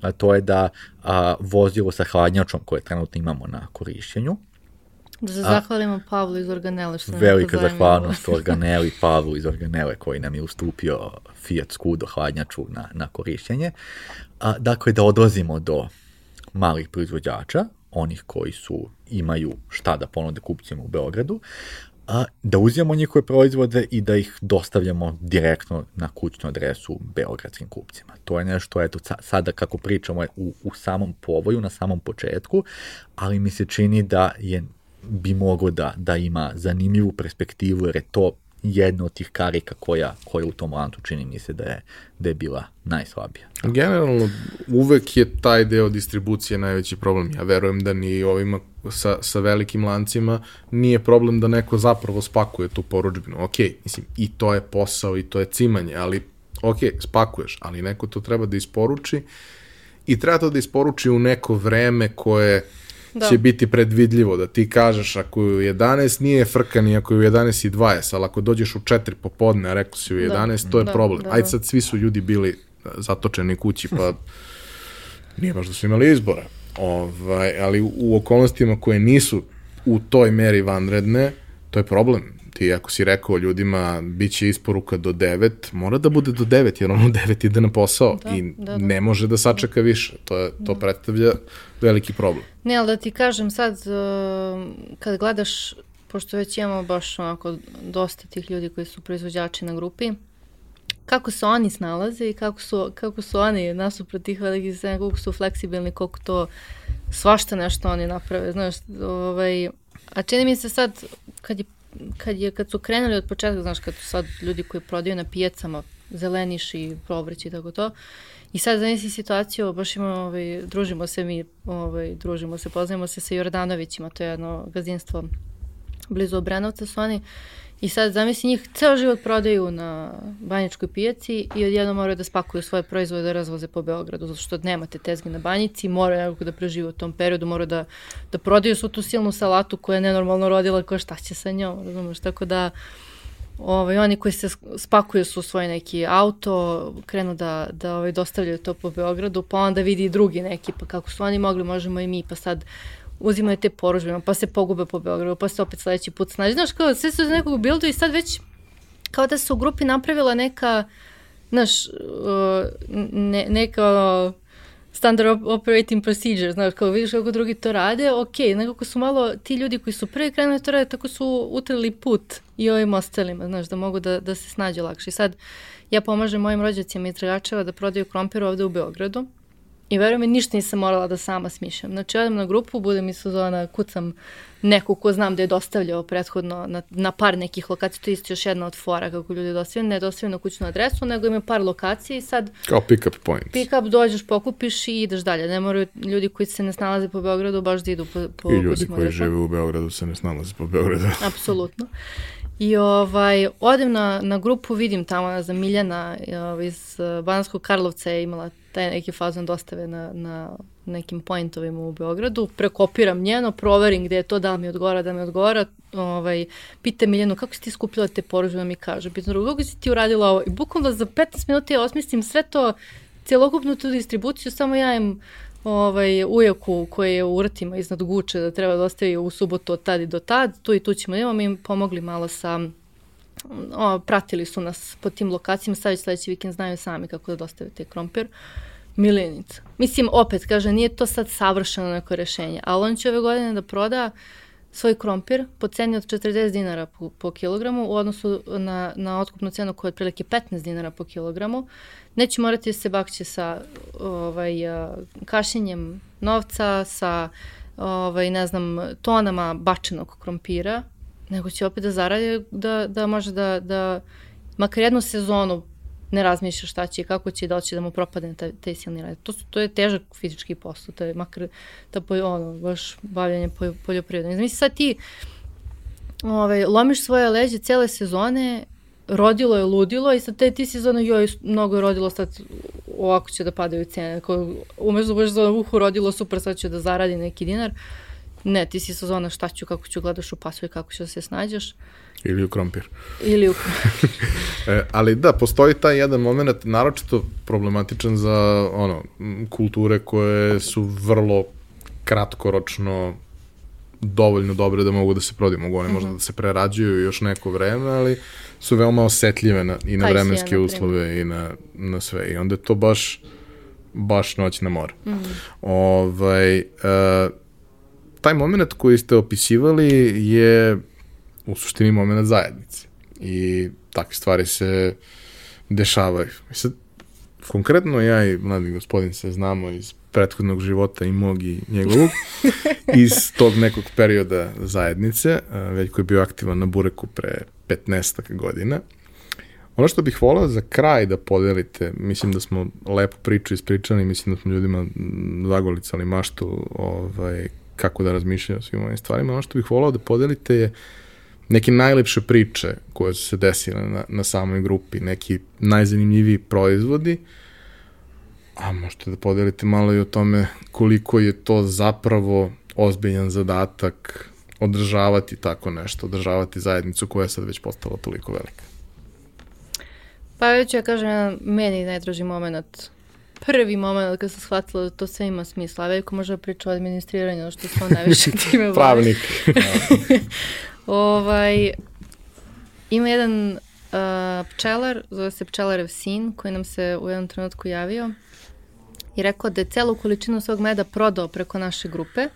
a to je da a, vozilo sa hladnjačom koje trenutno imamo na korišćenju, Da se zahvalimo Pavlu iz Organele što Velika zahvalnost Organeli Pavlu iz Organele koji nam je ustupio Fiat Scudo hladnjaču na, na korišćenje. A, dakle, da odlazimo do malih proizvođača, onih koji su imaju šta da ponude kupcima u Beogradu, a da uzimamo njihove proizvode i da ih dostavljamo direktno na kućnu adresu beogradskim kupcima. To je nešto, eto, sada kako pričamo u, u samom povoju, na samom početku, ali mi se čini da je bi mogo da, da ima zanimljivu perspektivu, jer je to jedna od tih karika koja, koja u tom lancu čini mi se da je, da je bila najslabija. Generalno, uvek je taj deo distribucije najveći problem. Ja verujem da ni ovima sa, sa velikim lancima nije problem da neko zapravo spakuje tu poručbinu. Ok, mislim, i to je posao i to je cimanje, ali ok, spakuješ, ali neko to treba da isporuči i treba to da isporuči u neko vreme koje da. će biti predvidljivo, da ti kažeš ako je u 11 nije frka ni ako je u 11 i 20, ali ako dođeš u 4 popodne, a rekao si u 11, da. to je da, problem. Da, da. Ajde sad svi su ljudi bili zatočeni kući, pa nije baš da su imali izbora. Ovaj, ali u, u okolnostima koje nisu u toj meri vanredne, to je problem ti ako si rekao ljudima bit će isporuka do 9, mora da bude do 9, jer ono 9 ide na posao da, i da, da. ne može da sačeka više. To, je, to da. predstavlja veliki problem. Ne, ali da ti kažem sad, uh, kad gledaš, pošto već imamo baš onako dosta tih ljudi koji su proizvođači na grupi, kako se oni snalaze i kako su, kako su oni nasuprot tih velikih scena, koliko su fleksibilni, koliko to svašta nešto oni naprave, znaš, ovaj, a čini mi se sad, kad je kad, je, kad su krenuli od početka, znaš, kad su sad ljudi koji prodaju na pijacama zeleniš i provrći i tako to, I sad zanisi situaciju, baš imamo, ovaj, družimo se mi, ovaj, družimo se, poznajemo se sa Jordanovićima, to je jedno gazdinstvo blizu Obrenovca su oni, I sad zamisli njih ceo život prodaju na banjičkoj pijaci i odjedno moraju da spakuju svoje proizvode da razvoze po Beogradu, zato što nemate tezge na banjici, moraju nekako da prežive u tom periodu, moraju da, da prodaju svu tu silnu salatu koja je nenormalno rodila, koja šta će sa njom, razumeš, tako da ovaj, oni koji se spakuju su svoj neki auto, krenu da, da ovaj, dostavljaju to po Beogradu, pa onda vidi i drugi neki, pa kako su oni mogli, možemo i mi, pa sad uzimaju te poružbima, pa se pogube po Beogradu, pa se opet sledeći put snaži. Znaš, kao sve su za nekog bildu i sad već kao da se u grupi napravila neka, znaš, uh, ne, neka standard operating procedure, znaš, kao vidiš kako drugi to rade, ok, nekako su malo, ti ljudi koji su prvi krenuli to rade, tako su utrli put i ovim ostalima, znaš, da mogu da, da se snađe lakše. I sad, ja pomažem mojim rođacima iz Dragačeva da prodaju krompir ovde u Beogradu I verujem mi, ništa nisam morala da sama smišljam. Znači, odem na grupu, budem iz sezona, kucam neku ko znam da je dostavljao prethodno na, na par nekih lokacija, to je isto još jedna od fora kako ljudi dostavljaju, ne dostavljaju na kućnu adresu, nego ima par lokacija i sad... Kao pick-up points. Pick-up, dođeš, pokupiš i ideš dalje. Ne moraju ljudi koji se ne snalaze po Beogradu baš da idu po, po I ljudi koji žive u Beogradu se ne snalaze po Beogradu. Apsolutno. I ovaj, odem na, na grupu, vidim tamo za Miljana ovaj, iz Banskog Karlovca je imala taj neki fazon dostave na, na nekim pointovima u Beogradu, prekopiram njeno, proverim gde je to, da mi odgovara, da mi odgovara, ovaj, pita Miljanu kako si ti skupila te poružbe, da mi kaže, pita drugo, kako si ti uradila ovo, i bukvalno za 15 minuta ja osmislim sve to, celokupnu tu distribuciju, samo ja im ovaj, ujaku koji je u urtima iznad guče da treba da ostavi u subotu od tad i do tad, tu i tu ćemo, imamo im pomogli malo sa o, pratili su nas po tim lokacijama, sad već sledeći vikend znaju sami kako da dostave te krompir. Milenica. Mislim, opet, kaže, nije to sad savršeno neko rešenje, ali on će ove godine da proda svoj krompir po ceni od 40 dinara po, po kilogramu u odnosu na, na otkupnu cenu koja je otprilike 15 dinara po kilogramu. Neće morati da se bakće sa ovaj, kašenjem novca, sa ovaj, ne znam, tonama bačenog krompira, nego će opet da zaradi da, da može da, da makar jednu sezonu ne razmišlja šta će i kako će da će da mu propadne taj, taj silni rad. To, su, to je težak fizički posao, to je makar po, ono, baš bavljanje poljoprivredom. Znači sad ti ovaj, lomiš svoje leđe cele sezone, rodilo je ludilo i sad te ti sezone, joj, mnogo rodilo, sad ovako će da padaju cene. umesto da baš za uhu rodilo, super, sad će da zaradi neki dinar. Uh, Ne, ti si sezona šta ću, kako ću gledaš u pasu i kako ću da se snađeš. Ili u krompir. Ili u krompir. e, ali da, postoji taj jedan moment naročito problematičan za ono, kulture koje su vrlo kratkoročno dovoljno dobre da mogu da se prodaju. Mogu one uh -huh. možda mhm. da se prerađuju još neko vreme, ali su veoma osetljive na, i na vremenske si, uslove i na, na sve. I onda je to baš baš noć na more. Mhm. -huh. ovaj, uh, taj moment koji ste opisivali je u suštini moment zajednice. I takve stvari se dešavaju. I sad, konkretno ja i mladi gospodin se znamo iz prethodnog života i mog i njegovog, iz tog nekog perioda zajednice, Veljko je bio aktivan na Bureku pre 15 godina. Ono što bih volao za kraj da podelite, mislim da smo lepo priču ispričali, mislim da smo ljudima zagolicali maštu ovaj, kako da razmišljaju o svim ovim stvarima. Ono što bih volao da podelite je neke najlepše priče koje su se desile na, na samoj grupi, neki najzanimljiviji proizvodi, a možete da podelite malo i o tome koliko je to zapravo ozbiljan zadatak održavati tako nešto, održavati zajednicu koja je sad već postala toliko velika. Pa već ja kažem, meni najdraži moment prvi moment kad sam shvatila da to sve ima smisla. A Veljko može da priča o administriranju, što se on najviše time bavi. Pravnik. ovaj, ima jedan uh, pčelar, zove se pčelarev sin, koji nam se u jednom trenutku javio i rekao da je celu količinu svog meda prodao preko naše grupe,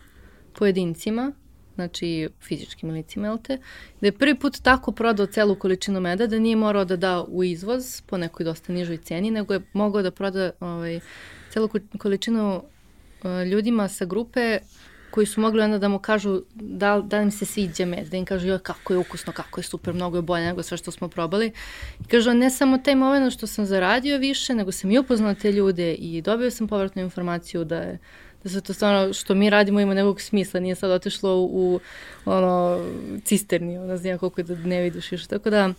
pojedincima, znači fizičkim licima, jel te, da je prvi put tako prodao celu količinu meda da nije morao da da u izvoz po nekoj dosta nižoj ceni, nego je mogao da proda ovaj, celu količinu uh, ljudima sa grupe koji su mogli onda da mu kažu da, da im se sviđa med, da im kažu joj kako je ukusno, kako je super, mnogo je bolje nego sve što smo probali. I kažu ne samo taj moment što sam zaradio više, nego sam i upoznao te ljude i dobio sam povratnu informaciju da je da se to stvarno što mi radimo ima nekog smisla, nije sad otišlo u, u ono cisterni, ono znam koliko da ne vidiš još. Tako da,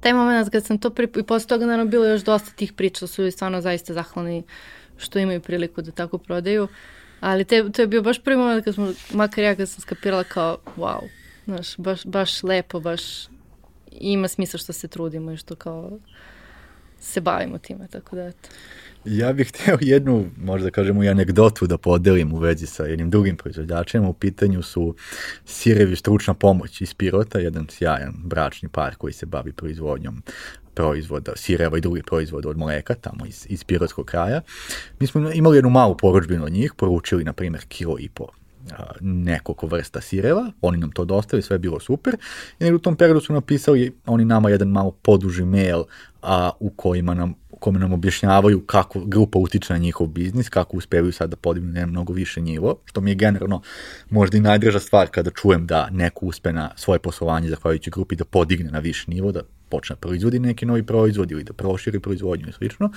taj moment kad sam to pri... i posle toga naravno bilo još dosta tih priča, da su stvarno zaista zahvalni što imaju priliku da tako prodaju. Ali te, to je bio baš prvi moment kad smo, makar ja kad sam skapirala kao, wow, znaš, baš, baš lepo, baš ima smisla što se trudimo i što kao se bavimo time, tako da eto. Ja bih hteo jednu, možda kažemo i anegdotu da podelim u vezi sa jednim drugim proizvođačem. U pitanju su sirevi stručna pomoć iz Pirota, jedan sjajan bračni par koji se bavi proizvodnjom proizvoda, sireva i drugih proizvoda od mleka, tamo iz, iz Pirotskog kraja. Mi smo imali jednu malu poručbinu od njih, poručili, na primjer, kilo i po nekoliko vrsta sireva, oni nam to dostavili, sve je bilo super, i u tom periodu su napisali oni nama jedan malo poduži mail a, u kojima nam u kome nam objašnjavaju kako grupa utiče na njihov biznis, kako uspevaju sad da podignu na mnogo više nivo, što mi je generalno možda i najdraža stvar kada čujem da neko uspe na svoje poslovanje zahvaljujući grupi da podigne na više nivo, da počne da proizvodi neki novi proizvod ili da proširi proizvodnju i slično.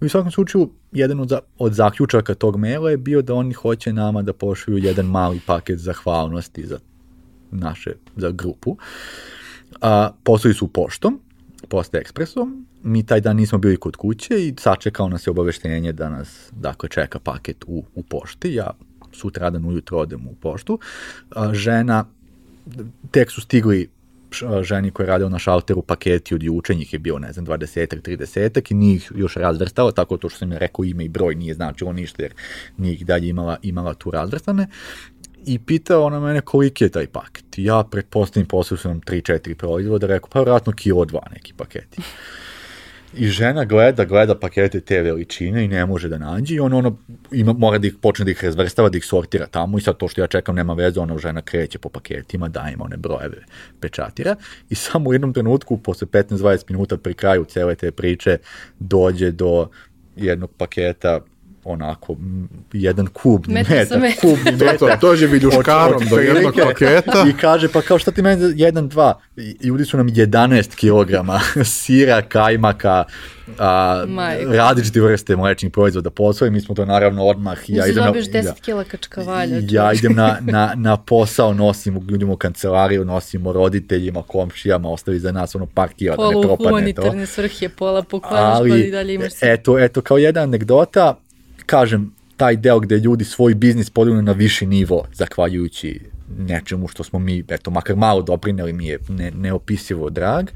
I u svakom slučaju, jedan od, za, od zaključaka tog maila je bio da oni hoće nama da pošalju jedan mali paket zahvalnosti za naše, za grupu. A, poslali su poštom, Post Expressom, mi taj dan nismo bili kod kuće i sačekao nas je obaveštenje da nas, dakle, čeka paket u, u pošti. Ja sutradan ujutro odem u poštu. A, žena, tek su stigli ženi koja je radila na šalteru paketi od juče, njih je bio, ne znam, 20 30 i nije ih još razvrstala, tako to što sam je rekao ime i broj nije značilo ništa, jer nije ih dalje imala, imala tu razvrstane. I pitao ona mene koliki je taj paket. Ja pretpostavim posle su nam 3-4 proizvoda, rekao pa vratno kilo dva neki paketi. I žena gleda, gleda pakete te veličine i ne može da nađe i on ono, ima, mora da ih počne da ih razvrstava, da ih sortira tamo i sad to što ja čekam nema veze, ona žena kreće po paketima, daje ima one brojeve, pečatira i samo u jednom trenutku, posle 15-20 minuta pri kraju cele te priče, dođe do jednog paketa onako jedan kub meta, meta me. kub meta. to, to, dođe viljuškarom do jednog paketa. I kaže, pa kao šta ti meni jedan, dva, ljudi su nam 11 kilograma sira, kajmaka, a, različite vrste mlečnih proizvoda posao i mi smo to naravno odmah. Ja idem dobiš 10 ja, kila kačkavalja. Ja idem na, na, na posao, nosim ljudima u kancelariju, nosimo roditeljima, komšijama, ostavi za nas ono par kila pola da ne propadne to. Pola humanitarne svrhe, pola pokloniš, pa i dalje imaš. Eto, eto, kao jedna anegdota, kažem, taj deo gde ljudi svoj biznis podignu na viši nivo, zahvaljujući nečemu što smo mi, eto, makar malo doprineli mi je ne, neopisivo drag,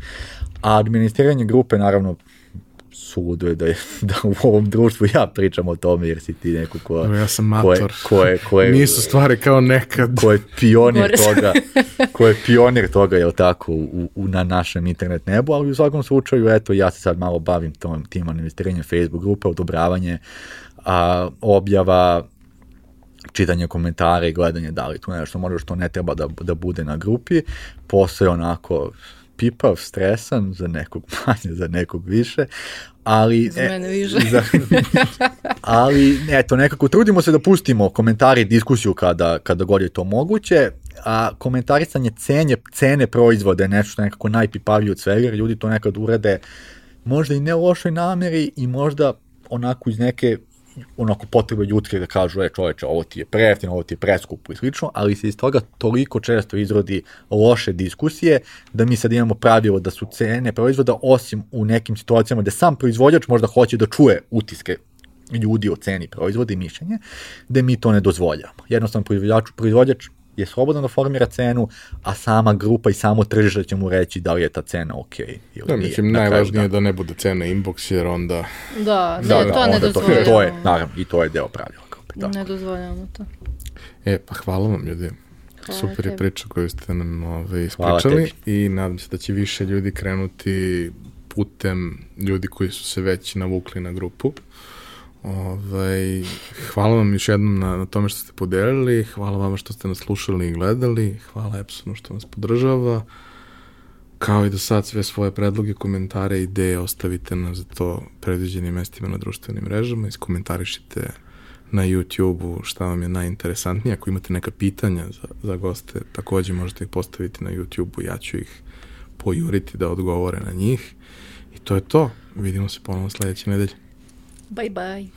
a administriranje grupe, naravno, suludo je da, je, da u ovom društvu ja pričam o tome, jer si ti neko ko... Ja sam mator. Ko je, ko je, ko je, Nisu stvari kao nekad. Ko je pionir toga, ko je pionir toga, je tako, u, u, na našem internet nebu, ali u svakom slučaju, eto, ja se sad malo bavim tom, tim administriranjem Facebook grupe, odobravanje, a, objava, čitanje komentara i gledanje da li tu nešto može što ne treba da, da bude na grupi. Posle onako pipav, stresan, za nekog manje, za nekog više, ali... Za mene više. za, ali, eto, nekako trudimo se da pustimo komentari, diskusiju kada, kada god je to moguće, a komentarisanje cenje, cene proizvoda je nešto nekako najpipavije od svega, jer ljudi to nekad urade možda i ne u lošoj nameri i možda onako iz neke onako potrebe ljudske da kažu, e čoveče, ovo ti je prejeftino, ovo ti je preskupo i slično, ali se iz toga toliko često izrodi loše diskusije da mi sad imamo pravilo da su cene proizvoda, osim u nekim situacijama gde sam proizvođač možda hoće da čuje utiske ljudi o ceni proizvoda i mišljenje, da mi to ne dozvoljamo. Jednostavno proizvođač, proizvođač je slobodan da formira cenu, a sama grupa i samo tržište će mu reći da li je ta cena ok ili Da, nije. mislim, Na najvažnije je dana. da ne bude cena inbox, jer onda... Da, ne, Da, da, to ne onda to, dozvoljamo. to je, naravno, i to je deo pravila. Pa, tako. Ne dozvoljamo to. E, pa hvala vam, ljudi. Hvala Super je priča koju ste nam ove, Hvala ispričali i nadam se da će više ljudi krenuti putem ljudi koji su se već navukli na grupu. Ovaj, hvala vam još jednom na, na tome što ste podelili, hvala vama što ste nas slušali i gledali, hvala Epsonu što nas podržava. Kao i do sad sve svoje predloge, komentare, ideje ostavite na za to predviđenim mestima na društvenim mrežama, iskomentarišite na YouTube-u šta vam je najinteresantnije. Ako imate neka pitanja za, za goste, takođe možete ih postaviti na YouTube-u, ja ću ih pojuriti da odgovore na njih. I to je to. Vidimo se ponovno sledeće nedelje. Bye-bye.